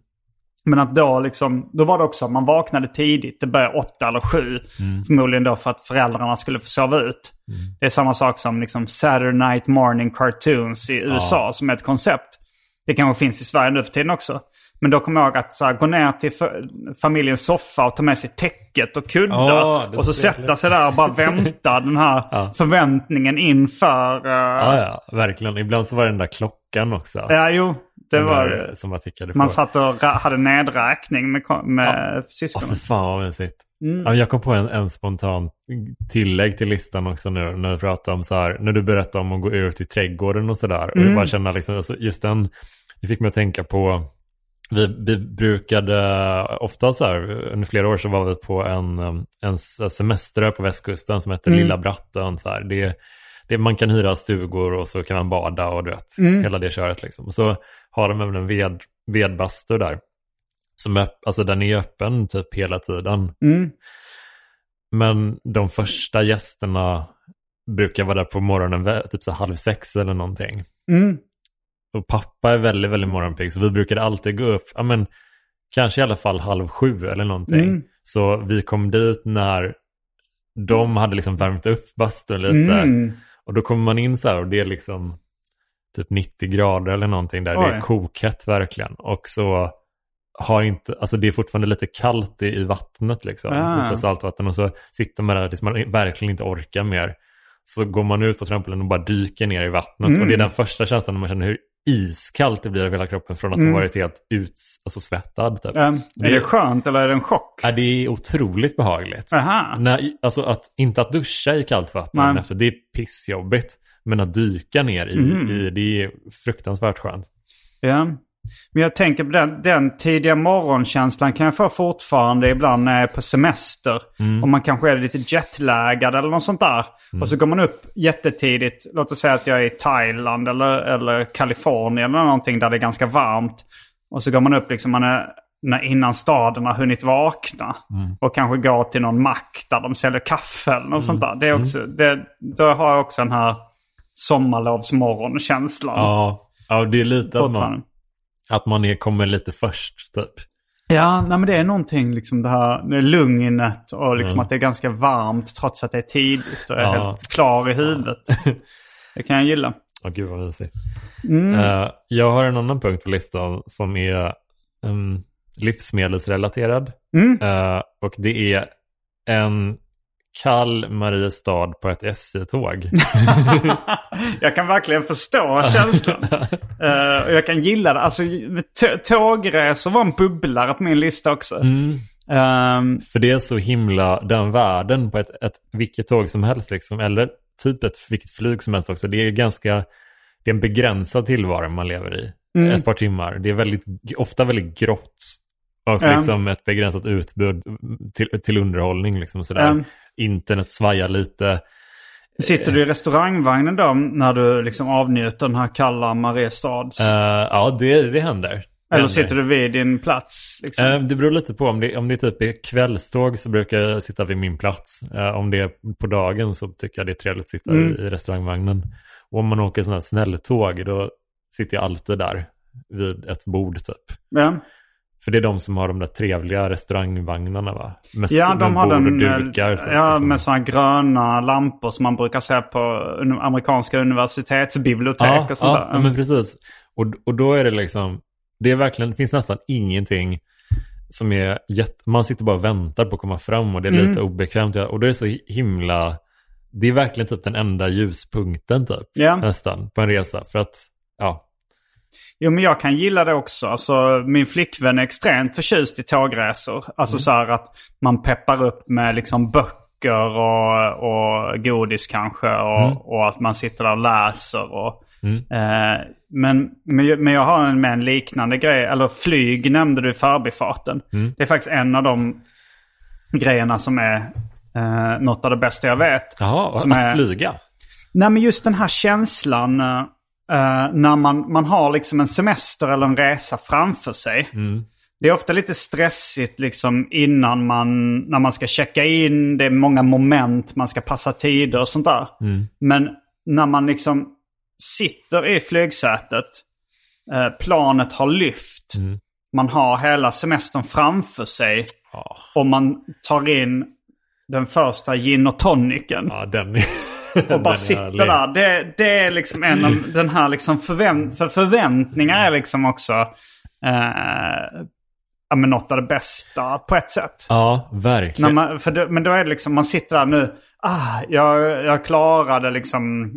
Speaker 1: Men att då liksom, då var det också att man vaknade tidigt. Det började åtta eller sju. Förmodligen då för att föräldrarna skulle få sova ut. Det är samma sak som liksom Saturday Night Morning Cartoons i USA som är ett koncept. Det kanske finns i Sverige nu för tiden också. Men då kommer jag ihåg att så här, gå ner till fa- familjens soffa och ta med sig täcket och kuddar.
Speaker 2: Ja, är
Speaker 1: och så sätta sig där och bara vänta den här
Speaker 2: Ja.
Speaker 1: förväntningen inför... Uh,
Speaker 2: Ja, ja, verkligen. Ibland så var det den där klockan också.
Speaker 1: ja, jo. Det
Speaker 2: Den
Speaker 1: var
Speaker 2: där. Som man tickade på.
Speaker 1: Man satt och hade nedräkning med, med
Speaker 2: Åh,
Speaker 1: syskonen.
Speaker 2: för fan vad mysigt.
Speaker 1: Mm.
Speaker 2: Ja, jag kom på en, en spontan tillägg till listan också nu när vi pratar om så här, när du berättade om att gå ut i trädgården och sådär. Och jag bara känna liksom, alltså just den, det fick mig att tänka på, vi, vi brukade ofta så här, under flera år så var vi på en, en semester på västkusten som heter Lilla Brattön. Så här. Det, det, man kan hyra stugor och så kan man bada och du vet, hela det köret liksom. Och så har de även en ved, vedbastu där. Som är, alltså den är öppen typ hela tiden.
Speaker 1: Mm.
Speaker 2: Men de första gästerna brukar vara där på morgonen, typ så halv sex eller någonting.
Speaker 1: Mm.
Speaker 2: Och pappa är väldigt, väldigt morgonpigg, så vi brukade alltid gå upp, ja men kanske i alla fall halv sju eller någonting.
Speaker 1: Mm.
Speaker 2: Så vi kom dit när de hade liksom värmt upp bastun lite.
Speaker 1: Mm.
Speaker 2: Och då kommer man in så här och det är liksom typ 90 grader eller någonting där. Det
Speaker 1: Oj.
Speaker 2: är kokhett verkligen. Och så har inte, alltså det är fortfarande lite kallt i, i vattnet liksom.
Speaker 1: Ah.
Speaker 2: Saltvatten. Och så sitter man där tills man verkligen inte orkar mer. Så går man ut på trampolinen och bara dyker ner i vattnet.
Speaker 1: Mm.
Speaker 2: Och det är den första känslan när man känner hur iskallt det blir av hela kroppen från att
Speaker 1: Mm.
Speaker 2: ha varit helt uts, alltså svettad. Typ. Det-
Speaker 1: är det skönt eller är det en chock?
Speaker 2: Ja, det är otroligt behagligt.
Speaker 1: Aha.
Speaker 2: Nej, alltså att, inte att duscha i kallt vatten
Speaker 1: Nej.
Speaker 2: efter, det är pissjobbigt. Men att dyka ner i,
Speaker 1: Mhm.
Speaker 2: i det är fruktansvärt skönt.
Speaker 1: Ja. Men jag tänker på den, den tidiga morgonkänslan kan jag få fortfarande ibland när jag är på semester. Om man kanske är lite jetlaggad eller något sånt där. Och så går man upp jättetidigt. Låt oss säga att jag är i Thailand eller, eller Kalifornien eller någonting där det är ganska varmt. Och så går man upp liksom man är, när, innan staden har hunnit vakna. Och kanske går till någon mack där de säljer kaffe eller något sånt där. Det är också, det, då har jag också den här sommarlovsmorgonkänslan.
Speaker 2: Ja, ja det är lite att man, att man är, kommer lite först typ.
Speaker 1: Ja, nej, men det är någonting liksom det här lugnet och liksom
Speaker 2: Mm.
Speaker 1: att det är ganska varmt trots att det är tidigt och är
Speaker 2: Ja.
Speaker 1: helt klar i huvudet. Det kan jag gilla.
Speaker 2: Åh gud vad mysigt.
Speaker 1: Mm.
Speaker 2: Eh, jag har en annan punkt på listan som är um, livsmedelsrelaterad.
Speaker 1: Mm.
Speaker 2: Eh, och det är en kall Mariestad på ett SJ-tåg.
Speaker 1: jag kan verkligen förstå känslan. Eh, och jag kan gilla det. Alltså, tågresor var en bubblare på min lista också.
Speaker 2: Mm.
Speaker 1: Ehm,
Speaker 2: För det är så himla, den världen på ett, ett vilket tåg som helst liksom, eller typ ett vilket flyg som helst också. Det är ganska, det är en begränsad tillvaro man lever i.
Speaker 1: Mm.
Speaker 2: Ett par timmar. Det är väldigt, ofta väldigt grått. Och liksom ett begränsat utbud till, till underhållning liksom sådär.
Speaker 1: Mm.
Speaker 2: Internet svajar lite.
Speaker 1: Sitter du i restaurangvagnen då när du liksom avnjuter den här kalla Mariestads?
Speaker 2: Uh, ja, det, det händer.
Speaker 1: Eller sitter du vid din plats? Liksom?
Speaker 2: Eh, Det beror lite på. Om det, om det typ är kvällståg så brukar jag sitta vid min plats. Eh, Om det är på dagen så tycker jag det är trevligt att sitta
Speaker 1: Mm.
Speaker 2: i, i restaurangvagnen. Och om man åker sådana här snälltåg då sitter jag alltid där vid ett bord typ.
Speaker 1: ja.
Speaker 2: För det är de som har de där trevliga restaurangvagnarna va? Med,
Speaker 1: Ja,
Speaker 2: med
Speaker 1: de har
Speaker 2: bord
Speaker 1: den,
Speaker 2: och dukar. Så
Speaker 1: ja,
Speaker 2: liksom.
Speaker 1: med sådana gröna lampor som man brukar se på amerikanska universitetsbibliotek
Speaker 2: ja,
Speaker 1: och sånt
Speaker 2: ja,
Speaker 1: där.
Speaker 2: ja, men precis. Och, och då är det liksom, det är verkligen, det finns nästan ingenting som är jätte, man sitter bara och väntar på att komma fram och det är
Speaker 1: Mm.
Speaker 2: lite obekvämt. Och det är så himla, det är verkligen typ den enda ljuspunkten typ,
Speaker 1: Ja.
Speaker 2: nästan, på en resa. För att, ja,
Speaker 1: Jo, men jag kan gilla det också. Alltså, min flickvän är extremt förtjust i tågresor. Alltså så här att man peppar upp med liksom böcker och, och godis kanske. Och, och att man sitter där och läser. Och, eh, men, men, men jag har en, med en liknande grej. Eller flyg nämnde du i förbifarten. Det är faktiskt en av de grejerna som är eh, något av det bästa jag vet.
Speaker 2: jaha,
Speaker 1: Som
Speaker 2: att
Speaker 1: är-
Speaker 2: flyga.
Speaker 1: Nej men just den här känslan eh, när man, man har liksom en semester eller en resa framför sig. Det är ofta lite stressigt liksom innan man, när man ska checka in. Det är många moment, man ska passa tider och sånt där. Men när man liksom sitter i flygsätet, eh, planet har lyft. Man har hela semestern framför sig.
Speaker 2: Ja,
Speaker 1: Och man tar in den första gin och tonicen
Speaker 2: ja den är...
Speaker 1: och bara
Speaker 2: härlig.
Speaker 1: där. Det, det är liksom en av den här liksom förvänt, för förväntningar är liksom också eh, ja, men något av det bästa på ett sätt.
Speaker 2: Ja, verkligen.
Speaker 1: man, det, men då är det liksom, man sitter där nu, ah, jag, jag klarade liksom,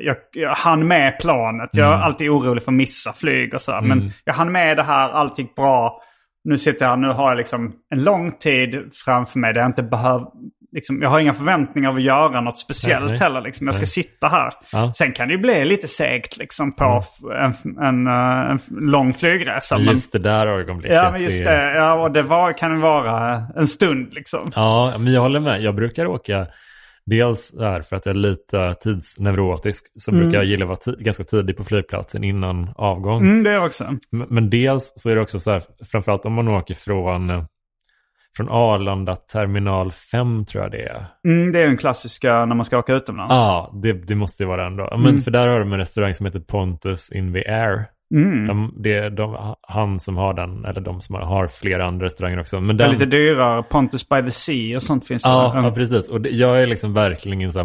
Speaker 1: jag, jag hann med planet. Jag är alltid orolig för att missa flyg och sådär. Men jag hann med det här, allt gick bra. Nu sitter jag nu har jag liksom en lång tid framför mig där jag inte behöver, liksom, jag har inga förväntningar av att göra något speciellt
Speaker 2: Nej, nej.
Speaker 1: heller. Liksom. Jag ska sitta här.
Speaker 2: Ja.
Speaker 1: Sen kan det ju bli lite segt liksom på en, en, eh, en lång flygresa. men-
Speaker 2: Just det där ögonblicket.
Speaker 1: Ja, men just
Speaker 2: är-
Speaker 1: det. Ja, och det var, kan vara en stund liksom.
Speaker 2: Ja, men jag håller med. Jag brukar åka, dels där för att jag är lite tidsneurotisk, så brukar jag gilla att vara ganska tidig på flygplatsen innan avgång.
Speaker 1: Mm, det också.
Speaker 2: Men, men dels så är det också så här, framförallt om man åker från, eh, från Arlanda terminal 5 tror jag det är.
Speaker 1: Mm, det är den klassiska när man ska åka utomlands.
Speaker 2: Ja, det, det måste ju vara den då. Men för där har de en restaurang som heter Pontus in the Air.
Speaker 1: Mm.
Speaker 2: De, det är de, han som har den, eller de som har, flera andra restauranger också. Men
Speaker 1: Det är
Speaker 2: den,
Speaker 1: lite dyrare. Pontus by the Sea och sånt finns det.
Speaker 2: Ja,
Speaker 1: Mm.
Speaker 2: ja precis. Och det, jag är liksom verkligen ingen så här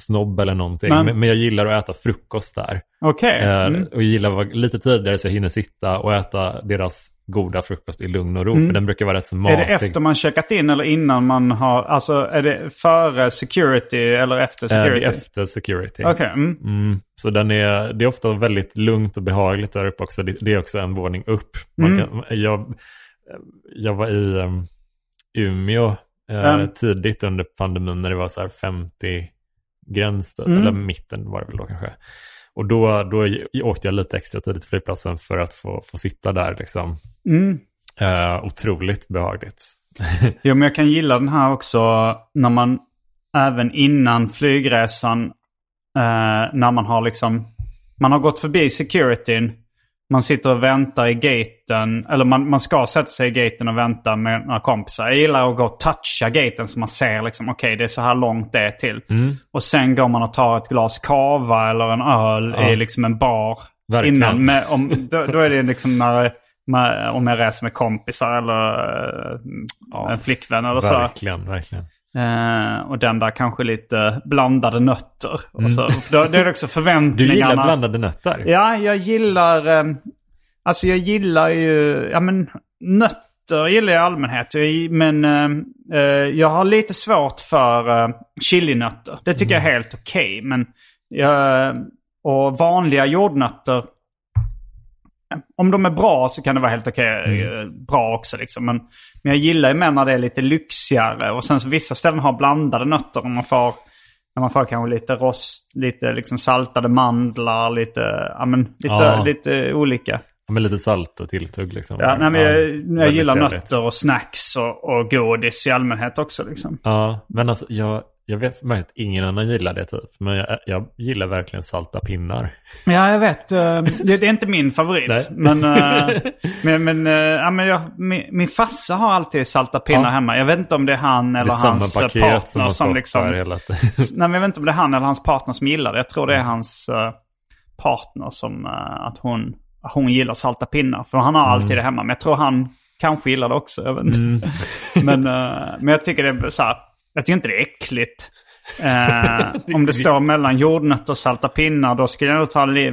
Speaker 2: matsnobb eller någonting. Men, men jag gillar att äta frukost där.
Speaker 1: Okej.
Speaker 2: Eh,
Speaker 1: Mm.
Speaker 2: Och jag gillar att vara lite tidigare så jag hinner sitta och äta deras goda frukost i lugn och ro. För den brukar vara rätt så
Speaker 1: Mm. Är
Speaker 2: matig.
Speaker 1: det efter man checkat in eller innan man har... Alltså är det före security eller efter
Speaker 2: Eh,
Speaker 1: security?
Speaker 2: är efter security.
Speaker 1: Okej. Mm.
Speaker 2: Mm, så den är, det är ofta väldigt lugnt och behagligt där uppe också. Det, det är också en våning upp.
Speaker 1: Mm.
Speaker 2: kan, jag, jag var i um, Umeå eh,
Speaker 1: Mm.
Speaker 2: tidigt under pandemin när det var så här 50 gräns,
Speaker 1: Mm.
Speaker 2: eller mitten var det väl då kanske. Och då, då åkte jag lite extra tidigt till flygplatsen för att få, få sitta där liksom.
Speaker 1: Mm.
Speaker 2: Eh, otroligt behagligt.
Speaker 1: Jo, men jag kan gilla den här också när man även innan flygresan, eh, när man har liksom, man har gått förbi securityn, man sitter och väntar i gaten, eller man, man ska sätta sig i gaten och vänta med några kompisar. Jag gillar att gå och toucha gaten så man ser liksom, okej det är så här långt det är till. Och sen går man och tar ett glas kava eller en öl
Speaker 2: Ja.
Speaker 1: i liksom en bar.
Speaker 2: Verkligen.
Speaker 1: Innan, med, om, då, då är det liksom när, med, om jag reser med kompisar eller eh,
Speaker 2: Ja,
Speaker 1: en flickvän eller så.
Speaker 2: Verkligen, verkligen.
Speaker 1: Eh, och den där kanske lite blandade nötter. Och så, då, då är det också förväntningarna.
Speaker 2: Du gillar blandade nötter?
Speaker 1: Ja, jag gillar... Eh, alltså jag gillar ju... Ja men nötter gillar jag i allmänhet. Men eh, jag har lite svårt för eh, chilinötter. Det tycker jag är helt okej. men jag, och vanliga jordnötter. Om de är bra så kan det vara helt okej. eh, Bra också liksom. Men, men jag gillar ju mer när det är lite lyxigare. Och sen så vissa ställen har blandade nötter. Om man får, när man får kanske lite rost, lite liksom saltade mandlar, lite, ja, men, lite,
Speaker 2: Ja.
Speaker 1: lite olika.
Speaker 2: Ja, med lite salt och tilltugg liksom.
Speaker 1: Ja, nej, men jag, jag
Speaker 2: väldigt
Speaker 1: gillar
Speaker 2: trevligt.
Speaker 1: nötter och snacks och, och godis i allmänhet också. Liksom.
Speaker 2: Ja, men alltså jag, jag vet att ingen annan gillar det typ. Men jag, jag gillar verkligen salta pinnar.
Speaker 1: Ja, jag vet. eh, Det, är inte min favorit.
Speaker 2: Nej.
Speaker 1: Men, eh, men, men, eh, ja, men jag, min, min farsa har alltid salta pinnar
Speaker 2: Ja.
Speaker 1: hemma. Jag vet inte om det är han
Speaker 2: Det är
Speaker 1: eller
Speaker 2: samma
Speaker 1: hans partner
Speaker 2: som
Speaker 1: som, liksom...
Speaker 2: hela.
Speaker 1: Nej, men jag vet inte om det är han eller hans partner som gillar det. Jag tror det är hans eh, partner som att hon, hon gillar salta pinnar. För han har alltid det hemma. Men jag tror han kanske gillar det också. Jag vet inte. men, eh, men jag tycker det är så här. Jag tycker inte det är äckligt. Eh, om det står mellan jordnötter och salta pinnar då skulle jag nog ta li-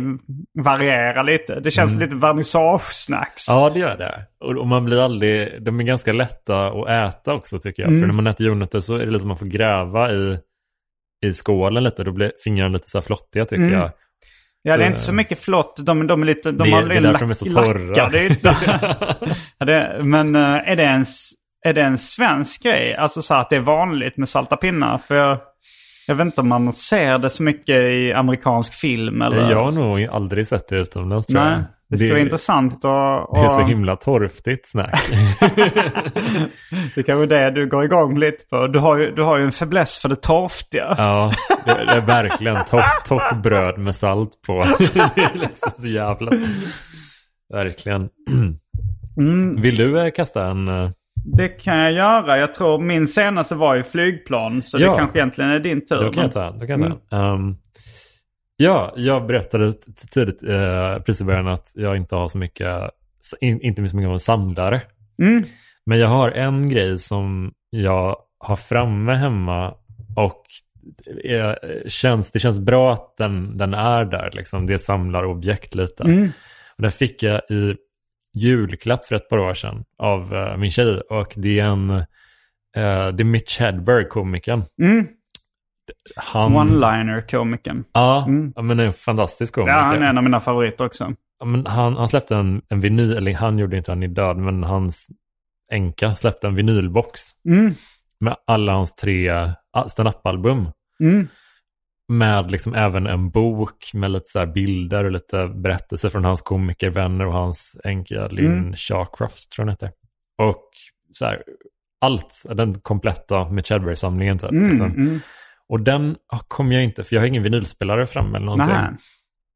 Speaker 1: variera lite. Det känns lite vernissage-snacks.
Speaker 2: Ja, det gör det. Och, och man blir aldrig, de är ganska lätta att äta också tycker jag.
Speaker 1: Mm.
Speaker 2: För när man äter jordnötter så är det lite som man får gräva i, i skålen lite. Då blir fingrarna lite så här flottiga tycker
Speaker 1: Mm.
Speaker 2: jag.
Speaker 1: Ja,
Speaker 2: Så-
Speaker 1: det är inte så mycket flott. De, de är lite... De
Speaker 2: Det-
Speaker 1: har
Speaker 2: det är därför de är så torra.
Speaker 1: lackade ytor. ja, det, men eh, är det, en, s- är det en svensk grej? Alltså så att det är vanligt med salta pinnar? För jag, jag vet inte om man ser det så mycket i amerikansk film eller...
Speaker 2: Jag har nog aldrig sett det utomlands tror
Speaker 1: Nej,
Speaker 2: jag.
Speaker 1: det skulle vara intressant att...
Speaker 2: Det är så himla torftigt snack.
Speaker 1: Det kanske är det du går igång lite på. Du har ju, du har ju en fäbless för det torftiga.
Speaker 2: ja, det, det är verkligen top bröd med salt på. det är liksom så jävla... Verkligen.
Speaker 1: Mm,
Speaker 2: Vill du eh, kasta en... eh,
Speaker 1: det kan jag göra. Jag tror min senaste var i flygplan. Så
Speaker 2: Ja.
Speaker 1: det kanske egentligen är din tur.
Speaker 2: Då kan jag ta. Då kan jag ta en. Ehm, ja, jag berättade tidigt uh, precis i början att jag inte har så mycket, in, inte så mycket av en samlare.
Speaker 1: Mm.
Speaker 2: Men jag har en grej som jag har framme hemma och eh, känns, det känns bra att den, den är där. Liksom. Det samlar objekt lite.
Speaker 1: Mm.
Speaker 2: Och den fick jag i julklapp för ett par år sedan av eh, min tjej. Och det är en, eh, det är Mitch Hedberg, komikern.
Speaker 1: Mm.
Speaker 2: Han,
Speaker 1: One-liner-komikern.
Speaker 2: Ja,
Speaker 1: Mm.
Speaker 2: men en fantastisk komiker.
Speaker 1: Ja, han är en av mina favoriter också.
Speaker 2: Ja, men han, han släppte en, en vinyl, eller han gjorde inte han är död, men hans änka släppte en vinylbox
Speaker 1: Mm.
Speaker 2: med alla hans tre ah, stand-up-album.
Speaker 1: Mm.
Speaker 2: Med liksom även en bok med lite så bilder och lite berättelser från hans komikervänner och hans änka Lynn
Speaker 1: Mm.
Speaker 2: Shawcroft tror jag heter. Och så här, allt, den kompletta Mitch Hedberg-samlingen typ.
Speaker 1: Mm.
Speaker 2: liksom.
Speaker 1: Mm.
Speaker 2: Och den ah, kommer jag inte, för jag har ingen vinylspelare framme eller någonting.
Speaker 1: Nähä.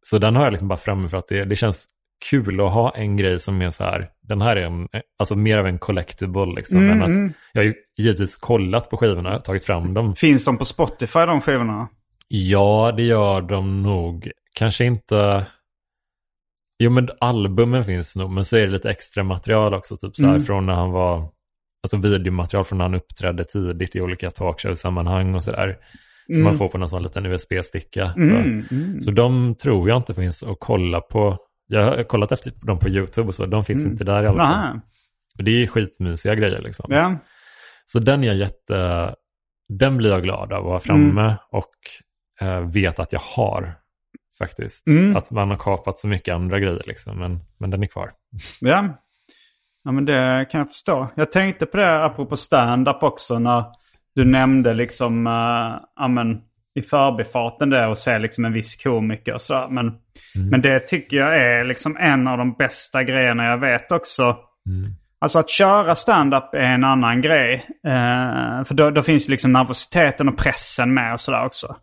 Speaker 2: Så den har jag liksom bara framme för att det, det känns kul att ha en grej som är så här, den här är en, alltså mer av en collectible liksom.
Speaker 1: Mm,
Speaker 2: än att,
Speaker 1: mm.
Speaker 2: jag har ju givetvis kollat på skivorna, tagit fram dem.
Speaker 1: Finns de på Spotify de skivorna?
Speaker 2: Ja, det gör de nog. Kanske inte... Jo, men albumen finns nog, men så är det lite extra material också. Typ så här
Speaker 1: Mm.
Speaker 2: från när han var... Alltså videomaterial från när han uppträdde tidigt i olika talkshow-sammanhang och sådär. Som man får på någon sån liten USB-sticka.
Speaker 1: Mm. Mm.
Speaker 2: Så de tror jag inte finns att kolla på. Jag har kollat efter dem på YouTube och så. De finns inte där i alla fall. Och det är skitmysiga grejer liksom.
Speaker 1: Ja.
Speaker 2: Så den är jag jätte... Den blir jag glad av att ha framme
Speaker 1: Mm.
Speaker 2: och vet att jag har faktiskt.
Speaker 1: Mm.
Speaker 2: Att man har kapat så mycket andra grejer liksom, men, men den är kvar.
Speaker 1: Ja. ja, men det kan jag förstå. Jag tänkte på det apropå stand-up också när du nämnde liksom, uh, ja men i förbifarten det och se liksom en viss komiker och sådär. Men, men det tycker jag är liksom en av de bästa grejerna jag vet också. Alltså att köra stand-up är en annan grej. Eh, för då, då finns liksom nervositeten och pressen med och sådär också.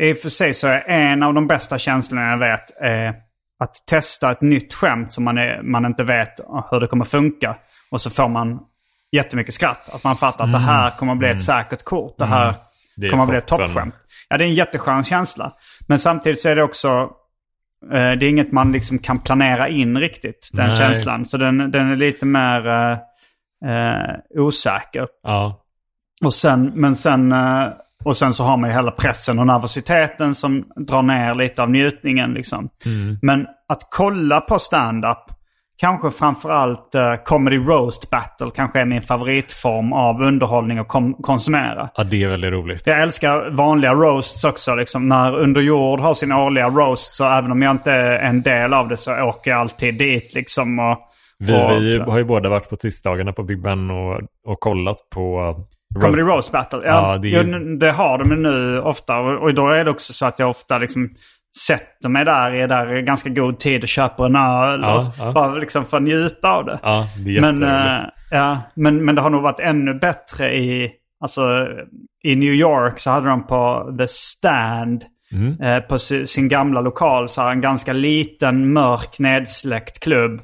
Speaker 1: I och för sig så är en av de bästa känslorna jag vet eh, att testa ett nytt skämt som man, är, man inte vet hur det kommer funka. Och så får man jättemycket skratt. Att man fattar att det här kommer att bli ett säkert kort. Det här
Speaker 2: Det är
Speaker 1: kommer att bli ett
Speaker 2: toppen.
Speaker 1: toppskämt. Ja, det är en jätteskön känsla. Men samtidigt så är det också... eh, det är inget man liksom kan planera in riktigt, den
Speaker 2: Nej.
Speaker 1: känslan. Så den, den är lite mer eh, eh, osäker.
Speaker 2: Ja,
Speaker 1: Och sen, men sen, eh, och sen så har man ju hela pressen och nervositeten som drar ner lite av njutningen. Liksom. Men att kolla på stand-up, kanske framförallt uh, comedy roast battle, kanske är min favoritform av underhållning att kom- konsumera.
Speaker 2: ja, det är väldigt roligt.
Speaker 1: Jag älskar vanliga roasts också. Liksom. När Under jord har sin årliga roast så även om jag inte är en del av det så åker jag alltid dit. Liksom, och,
Speaker 2: Vi,
Speaker 1: och,
Speaker 2: vi har ju båda varit på tisdagarna på Big Ben och, och kollat på uh,
Speaker 1: Comedy
Speaker 2: roast-
Speaker 1: Roast Battle. Ja,
Speaker 2: Ja, det är-
Speaker 1: det har de nu ofta. Och, och då är det också så att jag ofta liksom sätter mig där i där ganska god tid och köper en öl.
Speaker 2: Ja,
Speaker 1: och
Speaker 2: ja.
Speaker 1: Bara liksom för att njuta av det.
Speaker 2: Ja, det
Speaker 1: men, eh, ja, men, men det har nog varit ännu bättre i Alltså i New York så hade de på The Stand.
Speaker 2: Mm.
Speaker 1: Eh, på si- sin gamla lokal så har en ganska liten mörk nedsläckt klubb.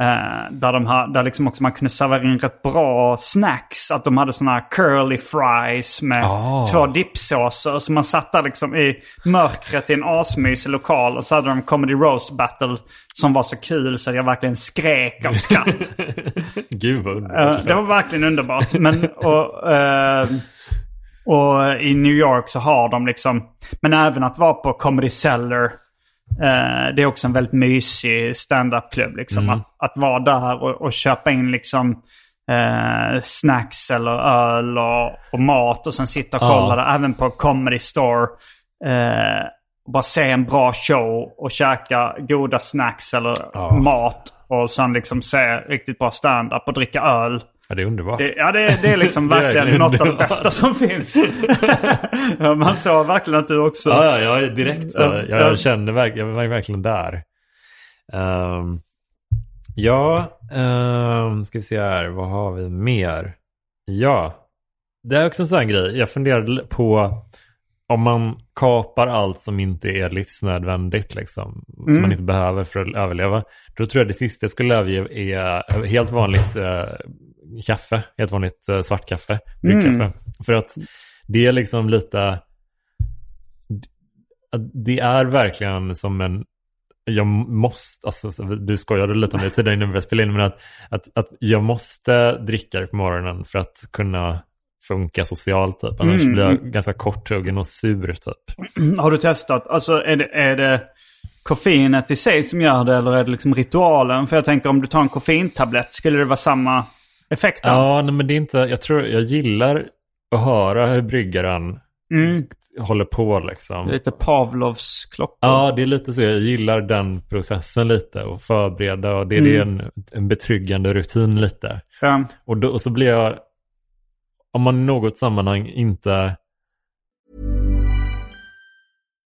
Speaker 1: Eh, där de ha, där liksom också man kunde servera in rätt bra snacks. Att de hade såna här curly fries med
Speaker 2: Ah.
Speaker 1: två dippsåser. Så man satt där liksom i mörkret i en asmysig lokal. Och så hade de comedy roast battle som var så kul så att jag verkligen skrek av skratt.
Speaker 2: Gud vad
Speaker 1: Eh,
Speaker 2: underbart.
Speaker 1: det var verkligen underbart. Men, och, eh, och i New York så har de liksom, men även att vara på Comedy Cellar. Eh, det är också en väldigt mysig stand-up-klubb. Liksom. Att, att vara där och, och köpa in liksom eh, snacks eller öl och, och mat och sen sitta och
Speaker 2: Ja.
Speaker 1: kolla där. Även på Comedy Store. Eh, och bara se en bra show och käka goda snacks eller
Speaker 2: Ja.
Speaker 1: mat. Och sen liksom se riktigt bra stand-up och dricka öl.
Speaker 2: Ja, det är underbart.
Speaker 1: Det, ja, det, det är liksom
Speaker 2: är
Speaker 1: verkligen
Speaker 2: verkligen
Speaker 1: något av det bästa som finns. Man såg verkligen att du också...
Speaker 2: Ja, ja, jag är direkt så.
Speaker 1: Ja,
Speaker 2: Jag,
Speaker 1: ja.
Speaker 2: jag kände verk- jag var verkligen där. Ehm, ja, um, ska vi se här. Vad har vi mer? Ja, det är också en sån här grej. Jag funderade på om man kapar allt som inte är livsnödvändigt, liksom, som
Speaker 1: Mm.
Speaker 2: man inte behöver för att överleva. Då tror jag det sista jag skulle överge är helt vanligt eh, kaffe, helt vanligt eh, svart kaffe, bryggkaffe.
Speaker 1: Mm.
Speaker 2: För att det är liksom lite det är verkligen som en jag måste, alltså så- du skojade lite om det tidigare innan vi började spela in, men att, att, att jag måste dricka det på morgonen för att kunna funka socialt typ. Annars
Speaker 1: Mm.
Speaker 2: blir jag ganska korthuggen och sur typ.
Speaker 1: Har du testat? Alltså är det, är det koffeinet i sig som gör det eller är det liksom ritualen? För jag tänker om du tar en koffeintablett skulle det vara samma effekt då?
Speaker 2: Ja, nej, men det är inte, jag tror, jag gillar att höra hur bryggaren
Speaker 1: Mm.
Speaker 2: håller på liksom.
Speaker 1: Lite Pavlovs klockor.
Speaker 2: Ja, det är lite så. Jag gillar den processen lite och förbereda och det, det är en, en betryggande rutin lite.
Speaker 1: Ja.
Speaker 2: Och, då, och så blir jag, om man i något sammanhang inte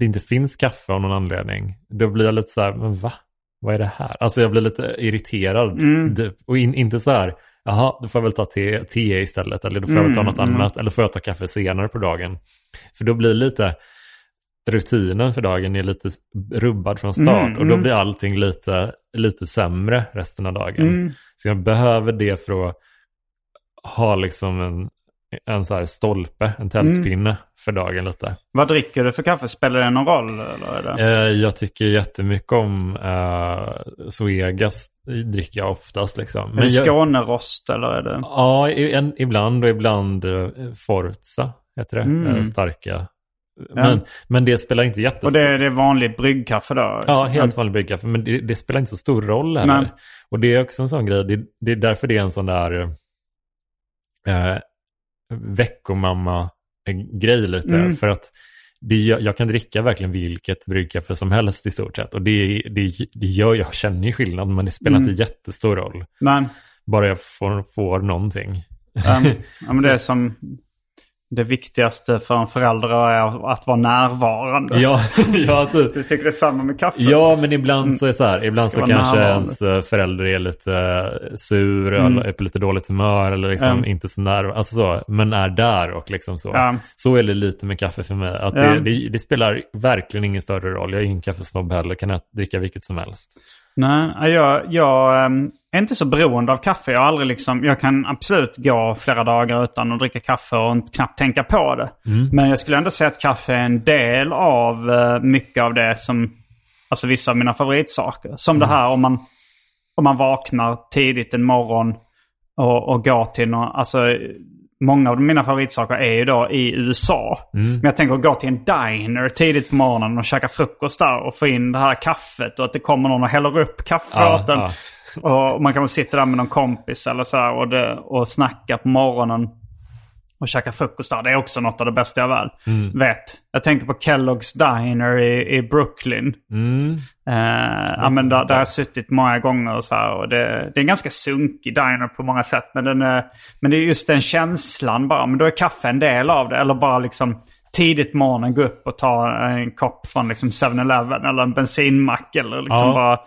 Speaker 2: det inte finns kaffe av någon anledning, då blir jag lite så här, men va? Vad är det här? Alltså jag blir lite irriterad. Det, och in, inte så här, jaha, då får jag väl ta te, te istället, eller då får jag väl ta något annat, eller får jag ta kaffe senare på dagen. För då blir lite, rutinen för dagen är lite rubbad från start och då blir allting lite, lite sämre resten av dagen. Så jag behöver det för att ha liksom en, en så här stolpe, en tältpinne för dagen lite.
Speaker 1: Vad dricker du för kaffe? Spelar det någon roll? Eller är det?
Speaker 2: Eh, jag tycker jättemycket om eh, Suegas, dricker jag oftast liksom.
Speaker 1: är det
Speaker 2: jag,
Speaker 1: Skånerost eller är det?
Speaker 2: ja, en, ibland och ibland eh, Forza heter det,
Speaker 1: Mm.
Speaker 2: eh, starka. Men, men det spelar inte
Speaker 1: Och
Speaker 2: jättestor
Speaker 1: det är, det är vanlig bryggkaffe då?
Speaker 2: Ja, helt vanlig bryggkaffe. Men det, det spelar inte så stor roll heller.
Speaker 1: Nej.
Speaker 2: Och det är också en sån grej. Det, det är därför det är en sån där eh, veckomamma-grej lite.
Speaker 1: Mm.
Speaker 2: För att det, jag kan dricka verkligen vilket bryggkaffe som helst i stort sett. Och det, det, det gör jag, känner ju skillnad, men det spelar
Speaker 1: Mm.
Speaker 2: inte jättestor roll.
Speaker 1: Men,
Speaker 2: Bara jag får, får någonting.
Speaker 1: ehm, ja, men det är som... det viktigaste för en förälder är att vara närvarande.
Speaker 2: Ja, ja typ.
Speaker 1: Du tycker det är samma med kaffe?
Speaker 2: Ja, men ibland så är så här, ibland så kanske
Speaker 1: närvarande.
Speaker 2: ens eh, förälder är lite eh, sur eller är på lite dåligt humör eller liksom
Speaker 1: Mm.
Speaker 2: inte så nära, alltså så, men är där och liksom så.
Speaker 1: Ja.
Speaker 2: Så är det lite med kaffe för mig. Att det, det, det spelar verkligen ingen större roll. Jag är ingen kaffesnobb heller, kan jag dricka vilket som helst.
Speaker 1: Nej, jag, jag ehm, är inte så beroende av kaffe. Jag, aldrig liksom, jag kan absolut gå flera dagar utan att dricka kaffe och knappt tänka på det. Men jag skulle ändå säga att kaffe är en del av eh, mycket av det som, alltså vissa av mina favoritsaker. Som det här om man, om man vaknar tidigt en morgon och, och går till någon, alltså många av mina favoritsaker är ju då i USA. Men jag tänker att gå till en diner tidigt på morgonen och käka frukost där och få in det här kaffet och att det kommer någon och häller upp kaffe en.
Speaker 2: ja.
Speaker 1: Och man kan väl sitta där med någon kompis eller så här och, det, och snacka på morgonen och käka frukost där. Det är också något av det bästa jag väl vet. Jag tänker på Kellogg's Diner i, i Brooklyn.
Speaker 2: Mm.
Speaker 1: Eh, ja, men där, där har jag suttit många gånger och så här, och det, det är en ganska sunkig diner på många sätt. Men, den är, men det är just den känslan bara. Men då är kaffe en del av det. Eller bara liksom tidigt morgonen gå upp och ta en kopp från liksom 7-Eleven eller en bensinmack. Eller liksom
Speaker 2: Ja.
Speaker 1: bara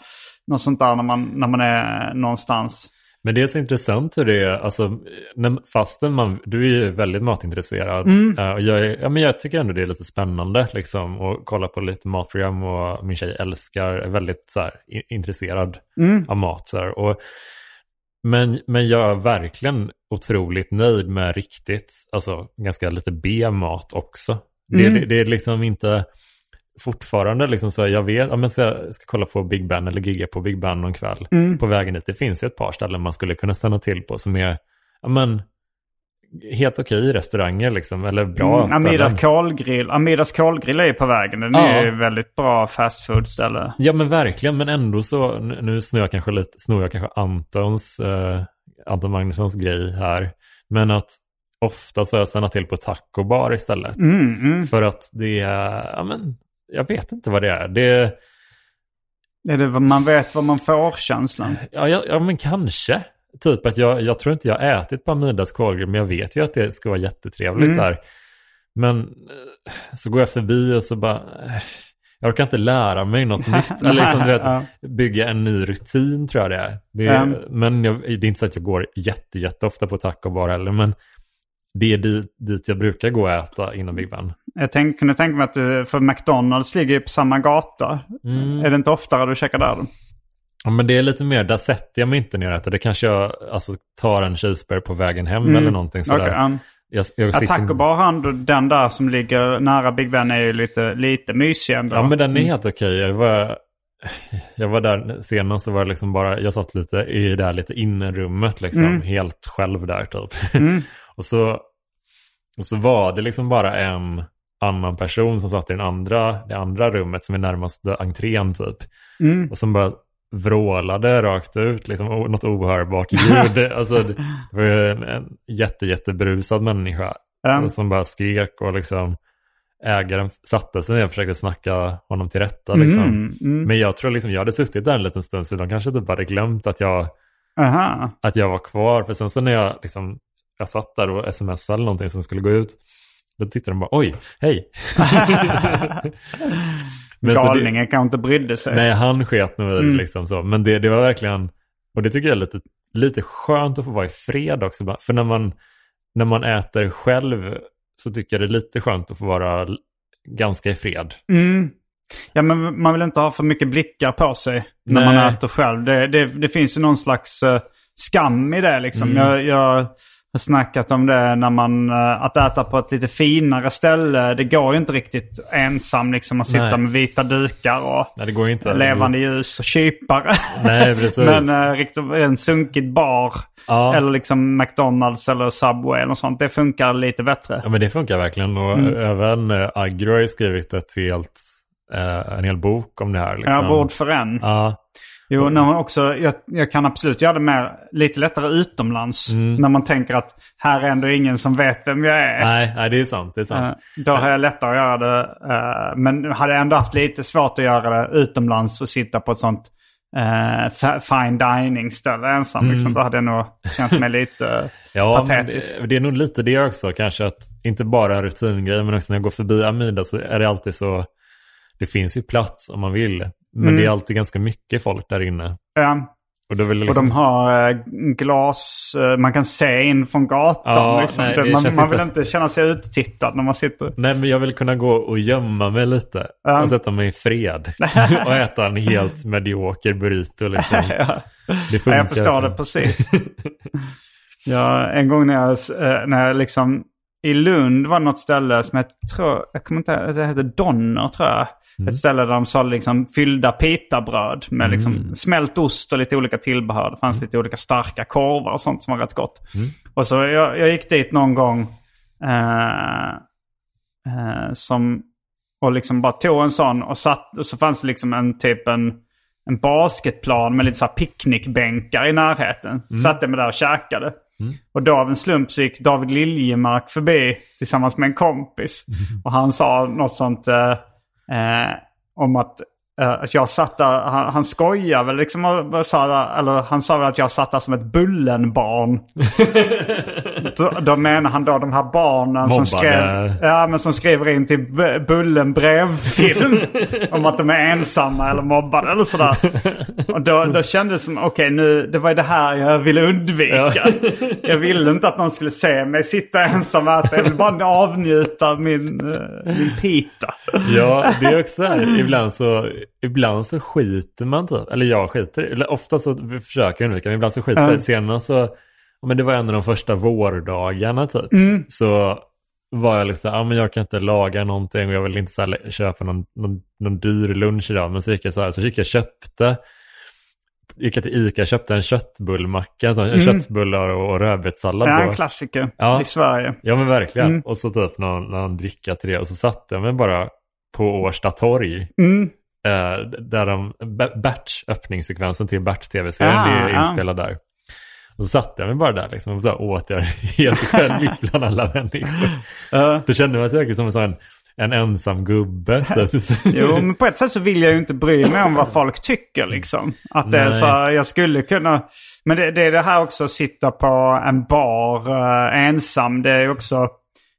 Speaker 1: något sånt där när man, när man är någonstans.
Speaker 2: Men det är så intressant hur det är, alltså, fastän man, du är ju väldigt matintresserad.
Speaker 1: Mm.
Speaker 2: eh, och jag, är, ja, men jag tycker ändå det är lite spännande liksom, att kolla på lite matprogram och min tjej älskar, är väldigt så här, intresserad
Speaker 1: Mm.
Speaker 2: av mat. Så här, och, men, men jag är verkligen otroligt nöjd med riktigt, alltså ganska lite B-mat också. Det,
Speaker 1: Mm.
Speaker 2: det, det är liksom inte fortfarande liksom så jag vet, ja, men ska, jag ska kolla på Big Ben eller gigga på Big Ben någon kväll
Speaker 1: Mm.
Speaker 2: på vägen dit. Det finns ju ett par ställen man skulle kunna stanna till på som är, ja men, helt okej restauranger liksom, eller bra
Speaker 1: Mm,
Speaker 2: ställen.
Speaker 1: Amida kolgrill. Amidas kolgrill är ju på vägen. Den
Speaker 2: Ja.
Speaker 1: är ju väldigt bra fast food ställe.
Speaker 2: Ja men verkligen, men ändå så, nu- nu snor jag kanske lite, snor jag kanske Antons, eh, Anton Magnussons grej här. Men att ofta så har jag stannat till på taco bar istället.
Speaker 1: Mm, mm.
Speaker 2: För att det är, ja men, jag vet inte vad det är. Det,
Speaker 1: Är det vad man vet vad man får känslan?
Speaker 2: ja, ja, ja men kanske. Typ att jag, jag tror inte jag har ätit på Amidas kolgrill, men jag vet ju att det ska vara jättetrevligt
Speaker 1: Mm.
Speaker 2: där. Men eh, så går jag förbi och så bara, eh, jag orkar inte lära mig något nytt. Eller liksom, du vet,
Speaker 1: Ja.
Speaker 2: bygga en ny rutin tror jag det är. Det är
Speaker 1: Mm.
Speaker 2: Men jag, det är inte så att jag går jätte, jätteofta på taco bar heller, men det är dit, dit jag brukar gå och äta inom Big Ben.
Speaker 1: Jag tänk, kunde tänka mig att du, för McDonalds ligger ju på samma gata.
Speaker 2: Mm.
Speaker 1: Är det inte oftare du käkar där? då?
Speaker 2: Ja, men det är lite mer, där sätter jag mig inte ner och äter. Det kanske jag alltså, tar en cheeseburger på vägen hem
Speaker 1: Mm.
Speaker 2: eller någonting sådär.
Speaker 1: Okej, ja.
Speaker 2: Jag, jag
Speaker 1: Ja,
Speaker 2: sitter-
Speaker 1: Taco Bar, han, den där som ligger nära Big Ben är ju lite, lite mysig ändå.
Speaker 2: Ja, men den är helt okej. Jag var, jag var där senast så var det liksom bara, jag satt lite i det här lite innerrummet liksom,
Speaker 1: Mm.
Speaker 2: helt själv där typ.
Speaker 1: Mm.
Speaker 2: och, så, och så var det liksom bara en annan person som satt i den andra, det andra rummet som är närmast entrén typ.
Speaker 1: Mm.
Speaker 2: Och som bara vrålade rakt ut, liksom något ohörbart ljud. Det- alltså, det var en, en jätte, jättebrusad människa
Speaker 1: Ja.
Speaker 2: som, som bara skrek och liksom ägaren satte sig ner och försökte snacka honom till rätta. Liksom.
Speaker 1: Mm. Mm.
Speaker 2: Men jag tror liksom, jag hade suttit där en liten stund så de kanske typ hade glömt att jag,
Speaker 1: Aha.
Speaker 2: att jag var kvar. För sen så när jag liksom, jag satt där och smsade eller någonting som skulle gå ut, då tittade de bara, oj, hej. Men det-
Speaker 1: Galningen kanske inte brydde sig.
Speaker 2: Nej, han sket nog
Speaker 1: Mm.
Speaker 2: liksom så. Men det, det var verkligen, och det tycker jag är lite, lite skönt att få vara i fred också. För när man, när man äter själv så tycker jag det är lite skönt att få vara ganska i fred.
Speaker 1: Mm. Ja, men man vill inte ha för mycket blickar på sig när
Speaker 2: Nej.
Speaker 1: man äter själv. Det, det, det finns ju någon slags eh, skam i det liksom.
Speaker 2: Mm.
Speaker 1: Jag, jag snackat om det när man, eh, att äta på ett lite finare ställe. Det går ju inte riktigt ensam liksom att sitta
Speaker 2: Nej.
Speaker 1: med vita dukar och
Speaker 2: Nej, inte.
Speaker 1: levande ljus och kypare.
Speaker 2: Nej, precis.
Speaker 1: Men riktigt en sunkig bar
Speaker 2: ja.
Speaker 1: eller liksom McDonalds eller Subway eller sånt. Det funkar lite bättre.
Speaker 2: ja, men det funkar verkligen. Och
Speaker 1: Mm.
Speaker 2: även äh, Agro har ju skrivit ett helt, eh, en hel bok om det här. Liksom.
Speaker 1: Ja, bord för en.
Speaker 2: Ja,
Speaker 1: Jo, när man också, jag, jag kan absolut göra det mer, lite lättare utomlands.
Speaker 2: Mm.
Speaker 1: När man tänker att här är ändå ingen som vet vem jag är.
Speaker 2: nej, nej, det är sant. Det är sant.
Speaker 1: Eh, Då har jag lättare att göra det. eh, Men hade jag ändå haft lite svårt att göra det utomlands och sitta på ett sånt fa- fine dining ställe ensam. Liksom. Då hade jag nog känt mig lite
Speaker 2: Ja,
Speaker 1: patetisk.
Speaker 2: det, det är nog lite det också kanske att inte bara rutingrejer men också när jag går förbi Amida så är det alltid så det finns ju plats om man vill. Men
Speaker 1: Mm.
Speaker 2: det är alltid ganska mycket folk där inne.
Speaker 1: Ja.
Speaker 2: Och, då vill jag
Speaker 1: Och
Speaker 2: liksom,
Speaker 1: de har eh, glas, eh, man kan se in från gatan.
Speaker 2: Ja,
Speaker 1: liksom.
Speaker 2: nej,
Speaker 1: man man vill
Speaker 2: inte-
Speaker 1: känna sig uttittad när man sitter.
Speaker 2: Nej, men jag vill kunna gå och gömma mig lite.
Speaker 1: Ja.
Speaker 2: Och sätta mig i fred. och äta en helt medioker burrito liksom.
Speaker 1: ja.
Speaker 2: Det funkar.
Speaker 1: Ja, jag förstår det precis. ja, en gång när jag, eh, när jag liksom... I Lund var det något ställe som jag tror, jag kommer inte det hette Donner tror jag. Ett ställe där de sålde liksom fyllda pitabröd med liksom smält ost och lite olika tillbehör. Det fanns lite olika starka korvar och sånt som var rätt gott. Och så jag, jag gick dit någon gång eh, eh, som, och liksom bara tog en sån och satt, och så fanns det liksom en typ en, en basketplan med lite så här picknickbänkar i närheten. Satte mig där och käkade. Och då av en slump så gick David Liljemark förbi tillsammans med en kompis. Och han sa något sånt eh, eh, om att, att jag satt där, han, han skojar väl liksom, och, sa, eller han sa väl att jag satt där som ett Bullenbarn. då, då menar han då de här barnen som, skrev, ja, men som skriver in till Bullen brevfilm om att de är ensamma eller mobbade eller sådär. Och då, då kändes det som, okej nu, det var ju det här jag ville undvika. Jag ville inte att någon skulle se mig sitta ensam och äta. Jag vill bara avnjuta av min, eh, min pita.
Speaker 2: Ja, det är också här. Ibland så, ibland så skiter man typ. Eller jag skiter. Eller ofta så försöker jag undvika men ibland så skiter jag.
Speaker 1: Ja.
Speaker 2: Senast så, men det var en av de första vårdagarna typ.
Speaker 1: Mm.
Speaker 2: Så var jag liksom, ja men jag kan inte laga någonting och jag vill inte så här, köpa någon, någon, någon dyr lunch idag. Men så gick jag så här, så gick jag köpte, gick jag till Ica och köpte en köttbullmacka, en köttbullar och, och rödbetssallad.
Speaker 1: Är en klassiker
Speaker 2: Ja.
Speaker 1: i Sverige.
Speaker 2: Ja men verkligen.
Speaker 1: Mm.
Speaker 2: Och så typ någon, någon dricka till det. Och så satte jag mig bara på Årsta torg.
Speaker 1: Mm.
Speaker 2: Eh, där de, Bert, öppningssekvensen till Bert-tv-serien,
Speaker 1: Ah,
Speaker 2: det är
Speaker 1: ja.
Speaker 2: inspelad där. Och så satte jag mig bara där liksom och så åt jag helt själv mitt bland alla människor.
Speaker 1: Eh,
Speaker 2: Då kände jag mig säkert som en sån en ensam gubbe. Typ.
Speaker 1: Jo, men på ett sätt så vill jag ju inte bry mig om vad folk tycker liksom. Att det är så jag skulle kunna... Men det, det är det här också att sitta på en bar eh, ensam. Det är ju också...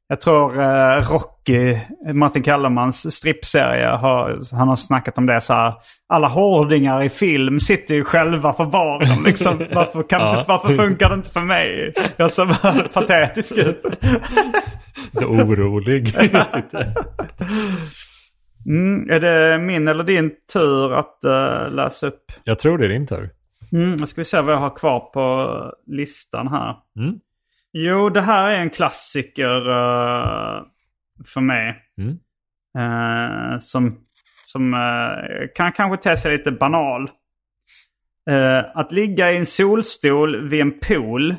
Speaker 1: Jag tror uh, Rocky, Martin Kellermans strippserie, har, han har snackat om det så här. Alla hårdingar i film sitter ju själva på baren liksom. Varför, kan
Speaker 2: Ja.
Speaker 1: inte, varför funkar det inte för mig? Jag ser bara patetisk ut.
Speaker 2: Så orolig.
Speaker 1: Mm, är det min eller din tur att eh, läsa upp?
Speaker 2: Jag tror det är din tur.
Speaker 1: Mm, ska vi se vad jag har kvar på listan här.
Speaker 2: Mm.
Speaker 1: Jo, det här är en klassiker eh, för mig.
Speaker 2: Mm.
Speaker 1: Eh, som som eh, kan kanske te sig lite banal. Att ligga i en solstol vid en pool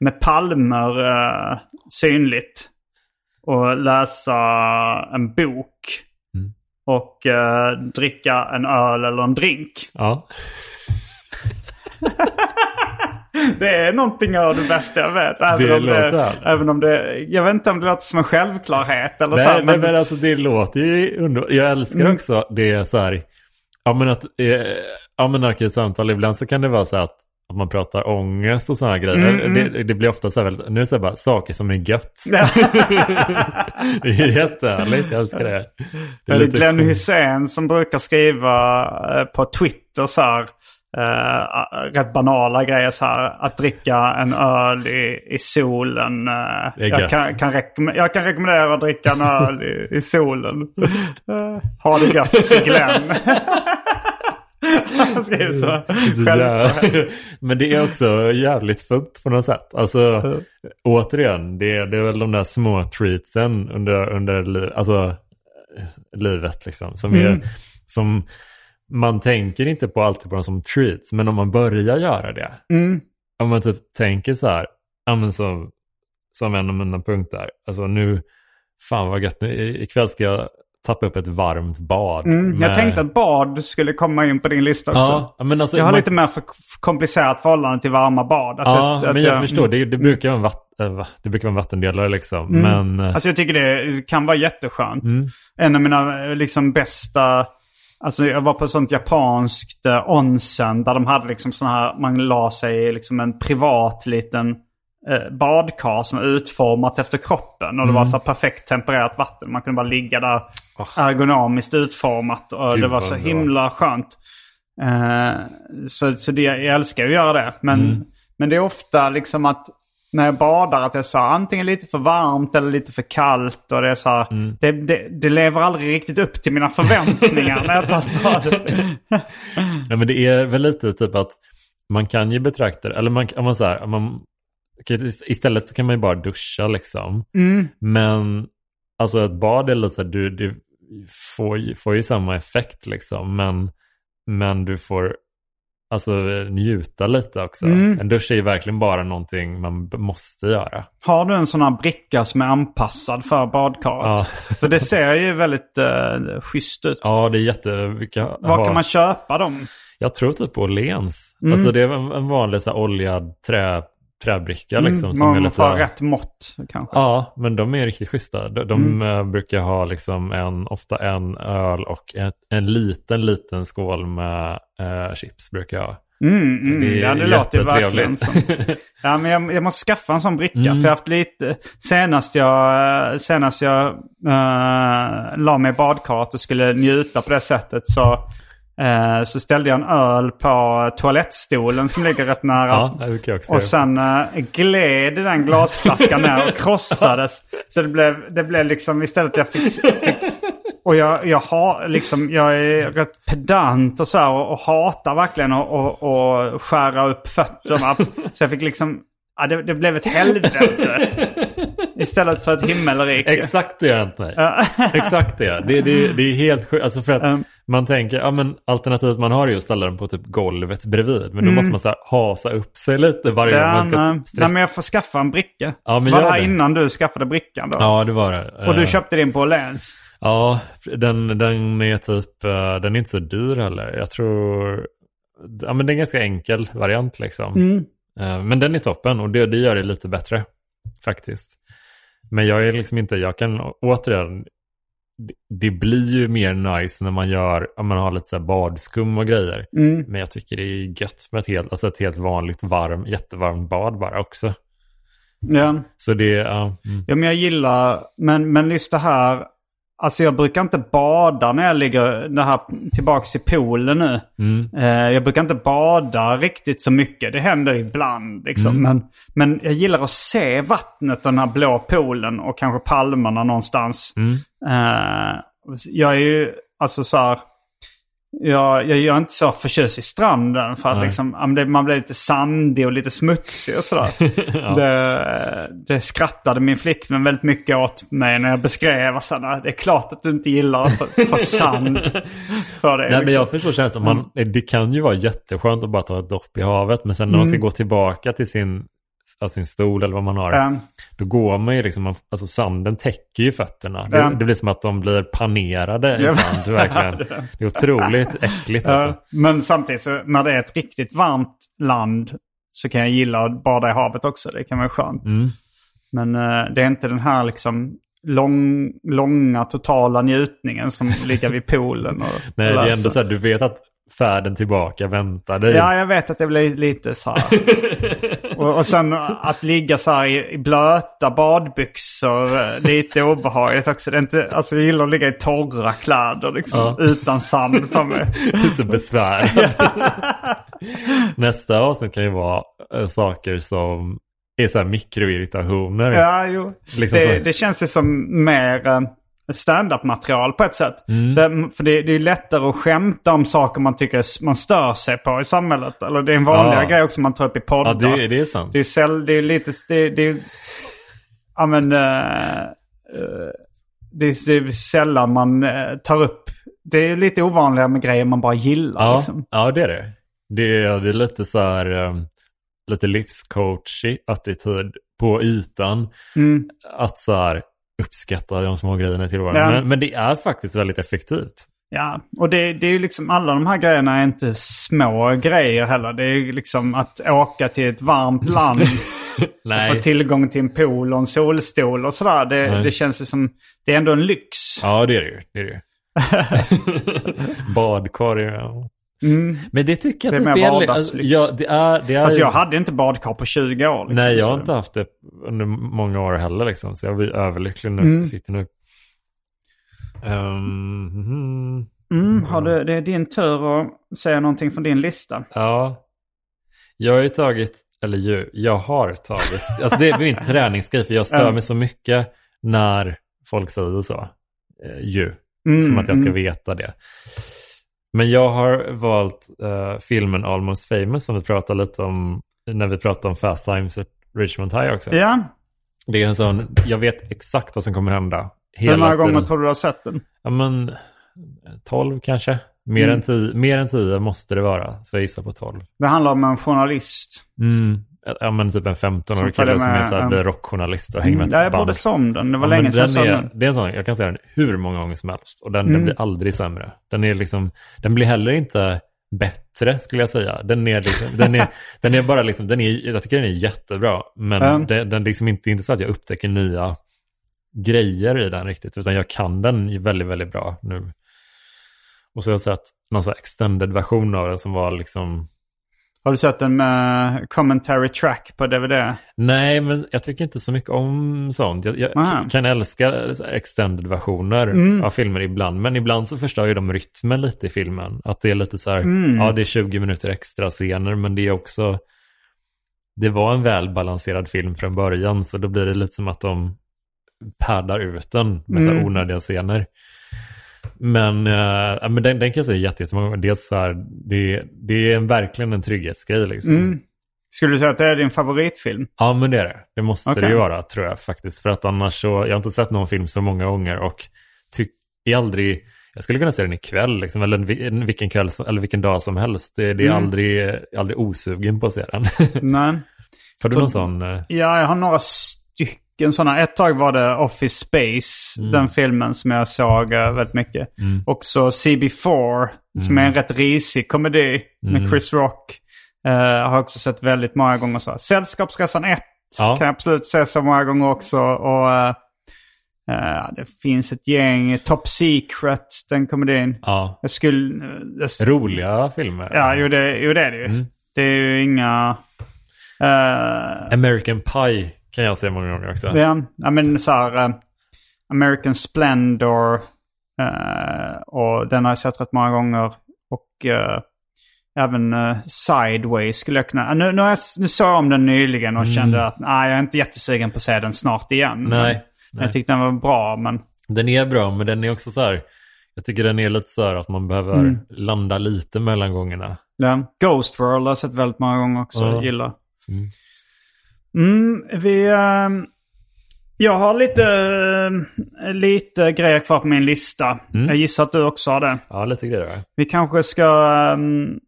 Speaker 1: med palmer synligt. Och läsa en bok.
Speaker 2: Mm.
Speaker 1: Och dricka en öl eller en drink.
Speaker 2: Ja.
Speaker 1: Det är någonting av det bästa jag vet. Även,
Speaker 2: Det
Speaker 1: om det, även om det... Jag vet inte om det låter som en självklarhet eller så.
Speaker 2: Nej,
Speaker 1: här,
Speaker 2: men, men alltså det låter ju underbart. Jag älskar
Speaker 1: Mm.
Speaker 2: också det så här. Ja men att, eh, ja men arkivsamtal ibland så kan det vara så att, att man pratar ångest och sådana grejer.
Speaker 1: Mm,
Speaker 2: Det, det blir ofta så här väldigt, nu är det så här bara saker som är gött. Det är jättehärligt, jag älskar det. Det är
Speaker 1: Glenn. Hussein som brukar skriva eh, på Twitter så här. Uh, rätt banala grejer så här. Att dricka en öl i, i solen.
Speaker 2: är
Speaker 1: jag, kan, kan jag kan rekommendera att dricka en öl i, i solen. Uh, ha det gött, Glenn. Han skriver så.
Speaker 2: Så Men det är också jävligt fint på något sätt. Alltså, återigen, det är, det är väl de där små treatsen under, under li, alltså, livet liksom. Som, är,
Speaker 1: Mm.
Speaker 2: som man tänker inte på alltid på dem som treats. Men om man börjar göra det.
Speaker 1: Mm.
Speaker 2: Om man typ tänker så här. Ja som, som en av mina punkter. Alltså nu, fan vad gött. Nu, i- ikväll ska jag tappa upp ett varmt bad.
Speaker 1: Mm. Jag
Speaker 2: med-
Speaker 1: tänkte att bad skulle komma in på din lista också.
Speaker 2: Ja, men alltså,
Speaker 1: Jag har
Speaker 2: man-
Speaker 1: lite mer för komplicerat förhållande till varma bad. Att
Speaker 2: Ja,
Speaker 1: att- att
Speaker 2: men jag förstår. Det, det,
Speaker 1: mm.
Speaker 2: brukar vara en vatt, va? det brukar vara en vattendelare liksom.
Speaker 1: Mm.
Speaker 2: Men eh,
Speaker 1: Alltså jag tycker det kan vara jätteskönt.
Speaker 2: Mm.
Speaker 1: En av mina eh, liksom bästa Alltså jag var på ett sånt japanskt eh, onsen där de hade liksom sån här, man la sig i liksom en privat liten eh, badkar som var utformat efter kroppen. Och det var så här perfekt tempererat vatten. Man kunde bara ligga där ergonomiskt utformat. Och
Speaker 2: Gud,
Speaker 1: det var så himla skönt. Eh, så så det, jag älskar att göra det. Men,
Speaker 2: Mm.
Speaker 1: men det är ofta liksom att när jag badar att jag sa antingen lite för varmt eller lite för kallt. Och det är så här,
Speaker 2: Mm.
Speaker 1: det, det, det lever aldrig riktigt upp till mina förväntningar när jag tar bad.
Speaker 2: Nej, men det är väl lite typ att man kan ju betrakta det, eller man, om man så här, om man, istället så kan man ju bara duscha liksom.
Speaker 1: Mm.
Speaker 2: Men alltså ett bad är lite så här, du, du får, ju- får ju samma effekt liksom, men, men du får alltså njuta lite också.
Speaker 1: Mm.
Speaker 2: En dusch är ju verkligen bara någonting man måste göra.
Speaker 1: Har du en sån här bricka som är anpassad för badkaret?
Speaker 2: Ja.
Speaker 1: För det ser ju väldigt uh, schysst ut.
Speaker 2: Ja, det är jättemycket.
Speaker 1: Var kan man köpa dem?
Speaker 2: Jag tror typ på Åhléns.
Speaker 1: Mm.
Speaker 2: Alltså det är en, en vanlig så här, oljad trä, träbricka liksom.
Speaker 1: Mm,
Speaker 2: som
Speaker 1: man
Speaker 2: är
Speaker 1: får
Speaker 2: lite...
Speaker 1: ha rätt mått kanske.
Speaker 2: Ja, men de är riktigt schyssta. De, de
Speaker 1: Mm.
Speaker 2: eh, brukar ha liksom en, ofta en öl och ett, en liten, liten skål med eh, chips brukar jag ha.
Speaker 1: Mm, mm,
Speaker 2: Det är
Speaker 1: ja, det låter verkligen som... Ja, men jag, jag måste skaffa en sån bricka.
Speaker 2: Mm.
Speaker 1: För jag haft lite... Senast jag, senast jag uh, la mig i badkaret och skulle njuta på det sättet så, eh, så ställde jag en öl på toalettstolen som ligger rätt nära.
Speaker 2: Ja,
Speaker 1: Och sen uh, gled den glasflaskan ner och krossades. Så det blev, det blev liksom istället jag fick... fick och jag, jag, har, liksom, jag är rätt pedant och så här och, och hatar verkligen att och, och skära upp fötterna. Så jag fick liksom... Ja, det, det blev ett helvete. Istället för ett himmelrike.
Speaker 2: Exakt det har hänt mig. Exakt det. Det, det, det är helt sjukt. Alltså för att
Speaker 1: Mm.
Speaker 2: Man tänker, ja men alternativet man har är ju att ställa den på typ golvet bredvid. Men då måste man så här hasa upp sig lite varje gång man ska
Speaker 1: nej, nej, men jag får skaffa en bricka.
Speaker 2: Ja, men
Speaker 1: var det här
Speaker 2: det.
Speaker 1: innan du skaffade brickan då?
Speaker 2: Ja, det var det.
Speaker 1: Och du
Speaker 2: Eh,
Speaker 1: köpte din på Åhléns?
Speaker 2: Ja, den, den är typ, eh, den är inte så dyr heller. Jag tror, ja men det är en ganska enkel variant liksom.
Speaker 1: Mm.
Speaker 2: Eh, Men den är toppen och det, det gör det lite bättre faktiskt. Men jag är liksom inte, jag kan återigen, det, blir ju mer nice när man gör, om man har lite så badskum och grejer.
Speaker 1: Mm.
Speaker 2: Men jag tycker det är gött med ett helt, alltså ett helt vanligt varm, jättevarmt bad bara också.
Speaker 1: Ja.
Speaker 2: Så det, ja. Mm.
Speaker 1: Ja, men jag gillar, men, men just det här, alltså jag brukar inte bada när jag ligger, det här tillbaks till poolen nu.
Speaker 2: Mm.
Speaker 1: Eh, jag brukar inte bada riktigt så mycket, det händer ibland liksom.
Speaker 2: Mm.
Speaker 1: Men, men jag gillar att se vattnet den här blå poolen och kanske palmerna någonstans.
Speaker 2: Mm.
Speaker 1: Eh, jag är ju, alltså så här, jag, jag, är inte så förtjust i stranden för att
Speaker 2: Nej.
Speaker 1: liksom, men man blir lite sandig och lite smutsig och sådär.
Speaker 2: Ja.
Speaker 1: det, det skrattade min flickvän väldigt mycket åt mig när jag beskrev sådana. Det är klart att du inte gillar att få, sand för det.
Speaker 2: Nej, men
Speaker 1: liksom.
Speaker 2: jag förstår känslan. Man, det kan ju vara jätteskönt att bara ta ett dopp i havet. Men sen när man ska gå tillbaka till sin, alltså sin stol eller vad man har.
Speaker 1: Mm.
Speaker 2: Då går man ju liksom, alltså sanden täcker ju fötterna. Det, det blir som att de blir panerade i sand. Verkligen. Det är otroligt äckligt alltså.
Speaker 1: men samtidigt så när det är ett riktigt varmt land så kan jag gilla att bada i havet också. Det kan vara skönt.
Speaker 2: Mm.
Speaker 1: Men eh, det är inte den här liksom lång, långa totala njutningen som ligger vid poolen. Och,
Speaker 2: Nej, det är ändå så här, du vet att färden tillbaka väntar dig.
Speaker 1: Ja, jag vet att det blir lite så här. och, och sen att ligga så här i, i blöta badbyxor, eh, lite obehagligt också. Det är inte, alltså jag gillar att ligga i torra kläder liksom,
Speaker 2: Ja.
Speaker 1: utan sand på mig.
Speaker 2: Du är så besvärad. Nästa avsnitt kan ju vara eh, saker som är så här mikroirritationer.
Speaker 1: Ja, jo.
Speaker 2: Liksom
Speaker 1: det, det känns ju som mer eh, stand-up-material på ett sätt.
Speaker 2: Mm.
Speaker 1: Det, för det, det är lättare att skämta om saker man tycker man stör sig på i samhället. Eller det är en vanligare
Speaker 2: Ja.
Speaker 1: grej också man tar upp i poddar.
Speaker 2: Ja, det, det är sant.
Speaker 1: Det är, säll, det är lite... Det, det ja, men, eh, det, är, det är sällan man eh, tar upp... Det är lite ovanligare med grejer man bara gillar.
Speaker 2: Ja,
Speaker 1: Liksom.
Speaker 2: ja det är det. Det är, det är lite så här, um, lite livscoachig attityd på ytan.
Speaker 1: Mm.
Speaker 2: Att så här uppskatta de små grejerna i tillvaron.
Speaker 1: Ja.
Speaker 2: Men, men det är faktiskt väldigt effektivt.
Speaker 1: Ja, och det, det är ju liksom alla de här grejerna är inte små grejer heller. Det är ju liksom att åka till ett varmt land
Speaker 2: Nej.
Speaker 1: få tillgång till en pool och en solstol och sådär. Det,
Speaker 2: Nej.
Speaker 1: det känns ju som, det är ändå en lyx.
Speaker 2: Ja, det är det ju. Det är det ju. Badkar, ja.
Speaker 1: Mm.
Speaker 2: Men det tycker
Speaker 1: Det
Speaker 2: jag
Speaker 1: är
Speaker 2: typ är... Alltså, ja, det är... Det är
Speaker 1: Alltså jag hade inte badkar på 20 år. Liksom,
Speaker 2: Nej, jag har
Speaker 1: så-
Speaker 2: inte haft det under många år heller liksom. Så jag blir överlycklig nu.
Speaker 1: Mm.
Speaker 2: Fick det nu. Ehm, mhm.
Speaker 1: Mm, har du, det är din tur att säga någonting från din lista.
Speaker 2: Ja. Jag har ju tagit, eller ju, jag har tagit. Alltså det är min träningsgrej för jag stör
Speaker 1: Mm.
Speaker 2: mig så mycket när folk säger så. Eh, ju.
Speaker 1: Mm,
Speaker 2: Som att jag ska
Speaker 1: mm.
Speaker 2: veta det. Men jag har valt eh, filmen Almost famous som vi pratade lite om när vi pratade om Fast Times at Richmond High också.
Speaker 1: Ja,
Speaker 2: Det är en sån, jag vet exakt vad som kommer hända.
Speaker 1: hur många gånger tror du du har sett den?
Speaker 2: Ja men, 12 kanske. Mer,
Speaker 1: Mm.
Speaker 2: än 10, mer än 10 måste det vara. Så jag gissar på 12.
Speaker 1: Det handlar om en journalist.
Speaker 2: Mm. Ja men typ en 15-årig
Speaker 1: Som följer
Speaker 2: kille som är så här, blir rockjournalist och hänger med
Speaker 1: Mm,
Speaker 2: ett
Speaker 1: ja, jag
Speaker 2: band.
Speaker 1: borde se om den. Det var
Speaker 2: Ja,
Speaker 1: länge sedan jag
Speaker 2: den
Speaker 1: såg den.
Speaker 2: Det är en sån, jag kan säga den hur många gånger som helst. Och den, den
Speaker 1: Mm.
Speaker 2: blir aldrig sämre. Den är liksom, den blir heller inte bättre skulle jag säga. Den är liksom, den är, den är bara liksom, den är, jag tycker den är jättebra. Men
Speaker 1: Mm.
Speaker 2: den, den liksom inte, inte så att jag upptäcker nya grejer i den riktigt. Utan jag kan den väldigt, väldigt bra nu. Och så har jag sett någon sån här extended version av den som var liksom
Speaker 1: Har du sett den med commentary track på DVD?
Speaker 2: Nej, men jag tycker inte så mycket om sånt. Jag, jag kan älska extended-versioner
Speaker 1: Mm.
Speaker 2: av filmer ibland. Men ibland så förstör ju de rytmen lite i filmen. Att det är lite så här,
Speaker 1: Mm.
Speaker 2: ja det är 20 minuter extra scener, men det är också... Det var en välbalanserad film från början, så då blir det lite som att de paddar ut den med så här
Speaker 1: Mm.
Speaker 2: onödiga scener. Men, ja, men den, den kan jag säga jätte- jättemånga gånger. Dels så här, det, det är en, verkligen en trygghetsgrej liksom.
Speaker 1: Mm. Skulle du säga att det är din favoritfilm?
Speaker 2: Ja, men det är det. Det måste
Speaker 1: Okej.
Speaker 2: det ju vara, tror jag faktiskt. För att annars så, jag har inte sett någon film så många gånger och tycker aldrig, jag skulle kunna se den ikväll, liksom, eller en, vi- en, vilken kväll, eller vilken dag som helst. Det, det är
Speaker 1: Mm.
Speaker 2: aldrig, aldrig osugen på att se den.
Speaker 1: Nej.
Speaker 2: har du någon sån? eh,
Speaker 1: Ja, jag har några stycken sådana. Ett tag var det Office Space,
Speaker 2: Mm.
Speaker 1: den filmen som jag såg eh, väldigt mycket.
Speaker 2: Mm.
Speaker 1: Också CB4, som är en rätt risig komedi med
Speaker 2: Mm.
Speaker 1: Chris Rock. Uh, har också sett väldigt många gånger. så. Sällskapsresan 1
Speaker 2: Ja.
Speaker 1: kan jag absolut se så många gånger också. Och eh, eh, det finns ett gäng, Top Secret, den komedin.
Speaker 2: Ja,
Speaker 1: Jag skulle... jag-
Speaker 2: roliga filmer.
Speaker 1: Ja, jo det, jo, det är det ju.
Speaker 2: Mm.
Speaker 1: Det är ju inga... eh,
Speaker 2: American Pie kan jag se många gånger också.
Speaker 1: Ja, ja men så här... eh, American Splendor. eh, och den har jag sett rätt många gånger. Och eh, även uh, Sideways skulle jag kunna... Uh, nu, nu, jag, nu såg jag om den nyligen och
Speaker 2: Mm.
Speaker 1: kände att nej, jag är inte jättesugen på att se den snart igen.
Speaker 2: Nej, nej.
Speaker 1: Jag tyckte den var bra, men...
Speaker 2: Den är bra, men den är också så här, jag tycker den är lite så här att man behöver
Speaker 1: Mm.
Speaker 2: landa lite mellan gångerna.
Speaker 1: Ja. Ghost World har jag sett väldigt många gånger också.
Speaker 2: Ja.
Speaker 1: Gillar.
Speaker 2: Mm.
Speaker 1: Mm, vi... ehm, jag har lite, eh, lite grejer kvar på min lista.
Speaker 2: Mm.
Speaker 1: Jag gissar att du också har det.
Speaker 2: Ja, lite grejer.
Speaker 1: Vi kanske ska ehm,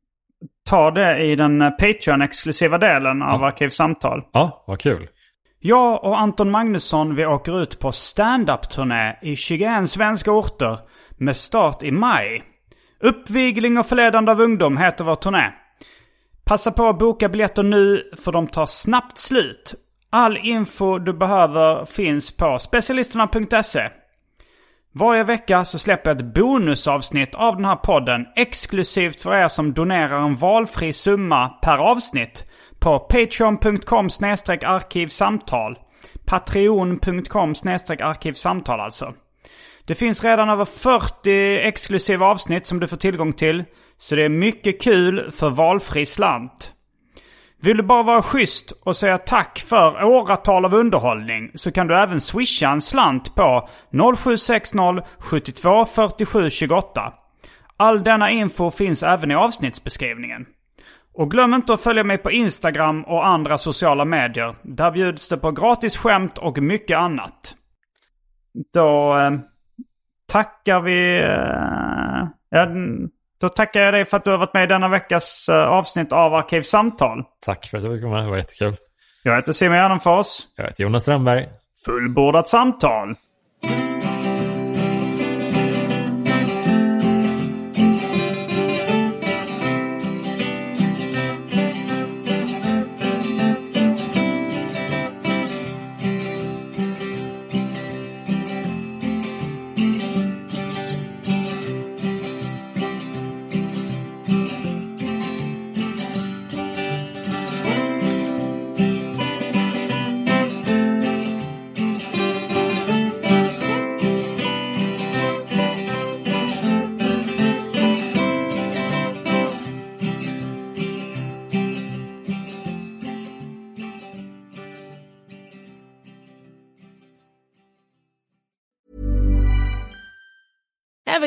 Speaker 1: ta det i den eh, Patreon-exklusiva delen av
Speaker 2: Ja.
Speaker 1: Arkivsamtal.
Speaker 2: Ja, vad kul.
Speaker 1: Jag och Anton Magnusson vi åker ut på stand-up-turné i 21 svenska orter med start i maj. Uppvigling och förledande av ungdom heter vår turné. Passa på att boka biljetter nu för de tar snabbt slut. All info du behöver finns på specialisterna.se. Varje vecka så släpper jag ett bonusavsnitt av den här podden exklusivt för er som donerar en valfri summa per avsnitt på patreon.com arkivsamtal. Patreon.com arkivsamtal alltså. Det finns redan över 40 exklusiva avsnitt som du får tillgång till. Så det är mycket kul för valfri slant. Vill du bara vara schysst och säga tack för åratal av underhållning så kan du även swisha en slant på 0760 72 47 28. All denna info finns även i avsnittsbeskrivningen. Och glöm inte att följa mig på Instagram och andra sociala medier. Där bjuds det på gratis skämt och mycket annat. Då eh, tackar vi... Eh, ja, då tackar jag dig för att du har varit med i denna veckas eh, avsnitt av Arkivsamtal.
Speaker 2: Tack för att du fick komma, det var jättekul.
Speaker 1: Jag heter Simon Gärdenfors.
Speaker 2: Jag heter Jonas Strömberg.
Speaker 1: Fullbordat samtal.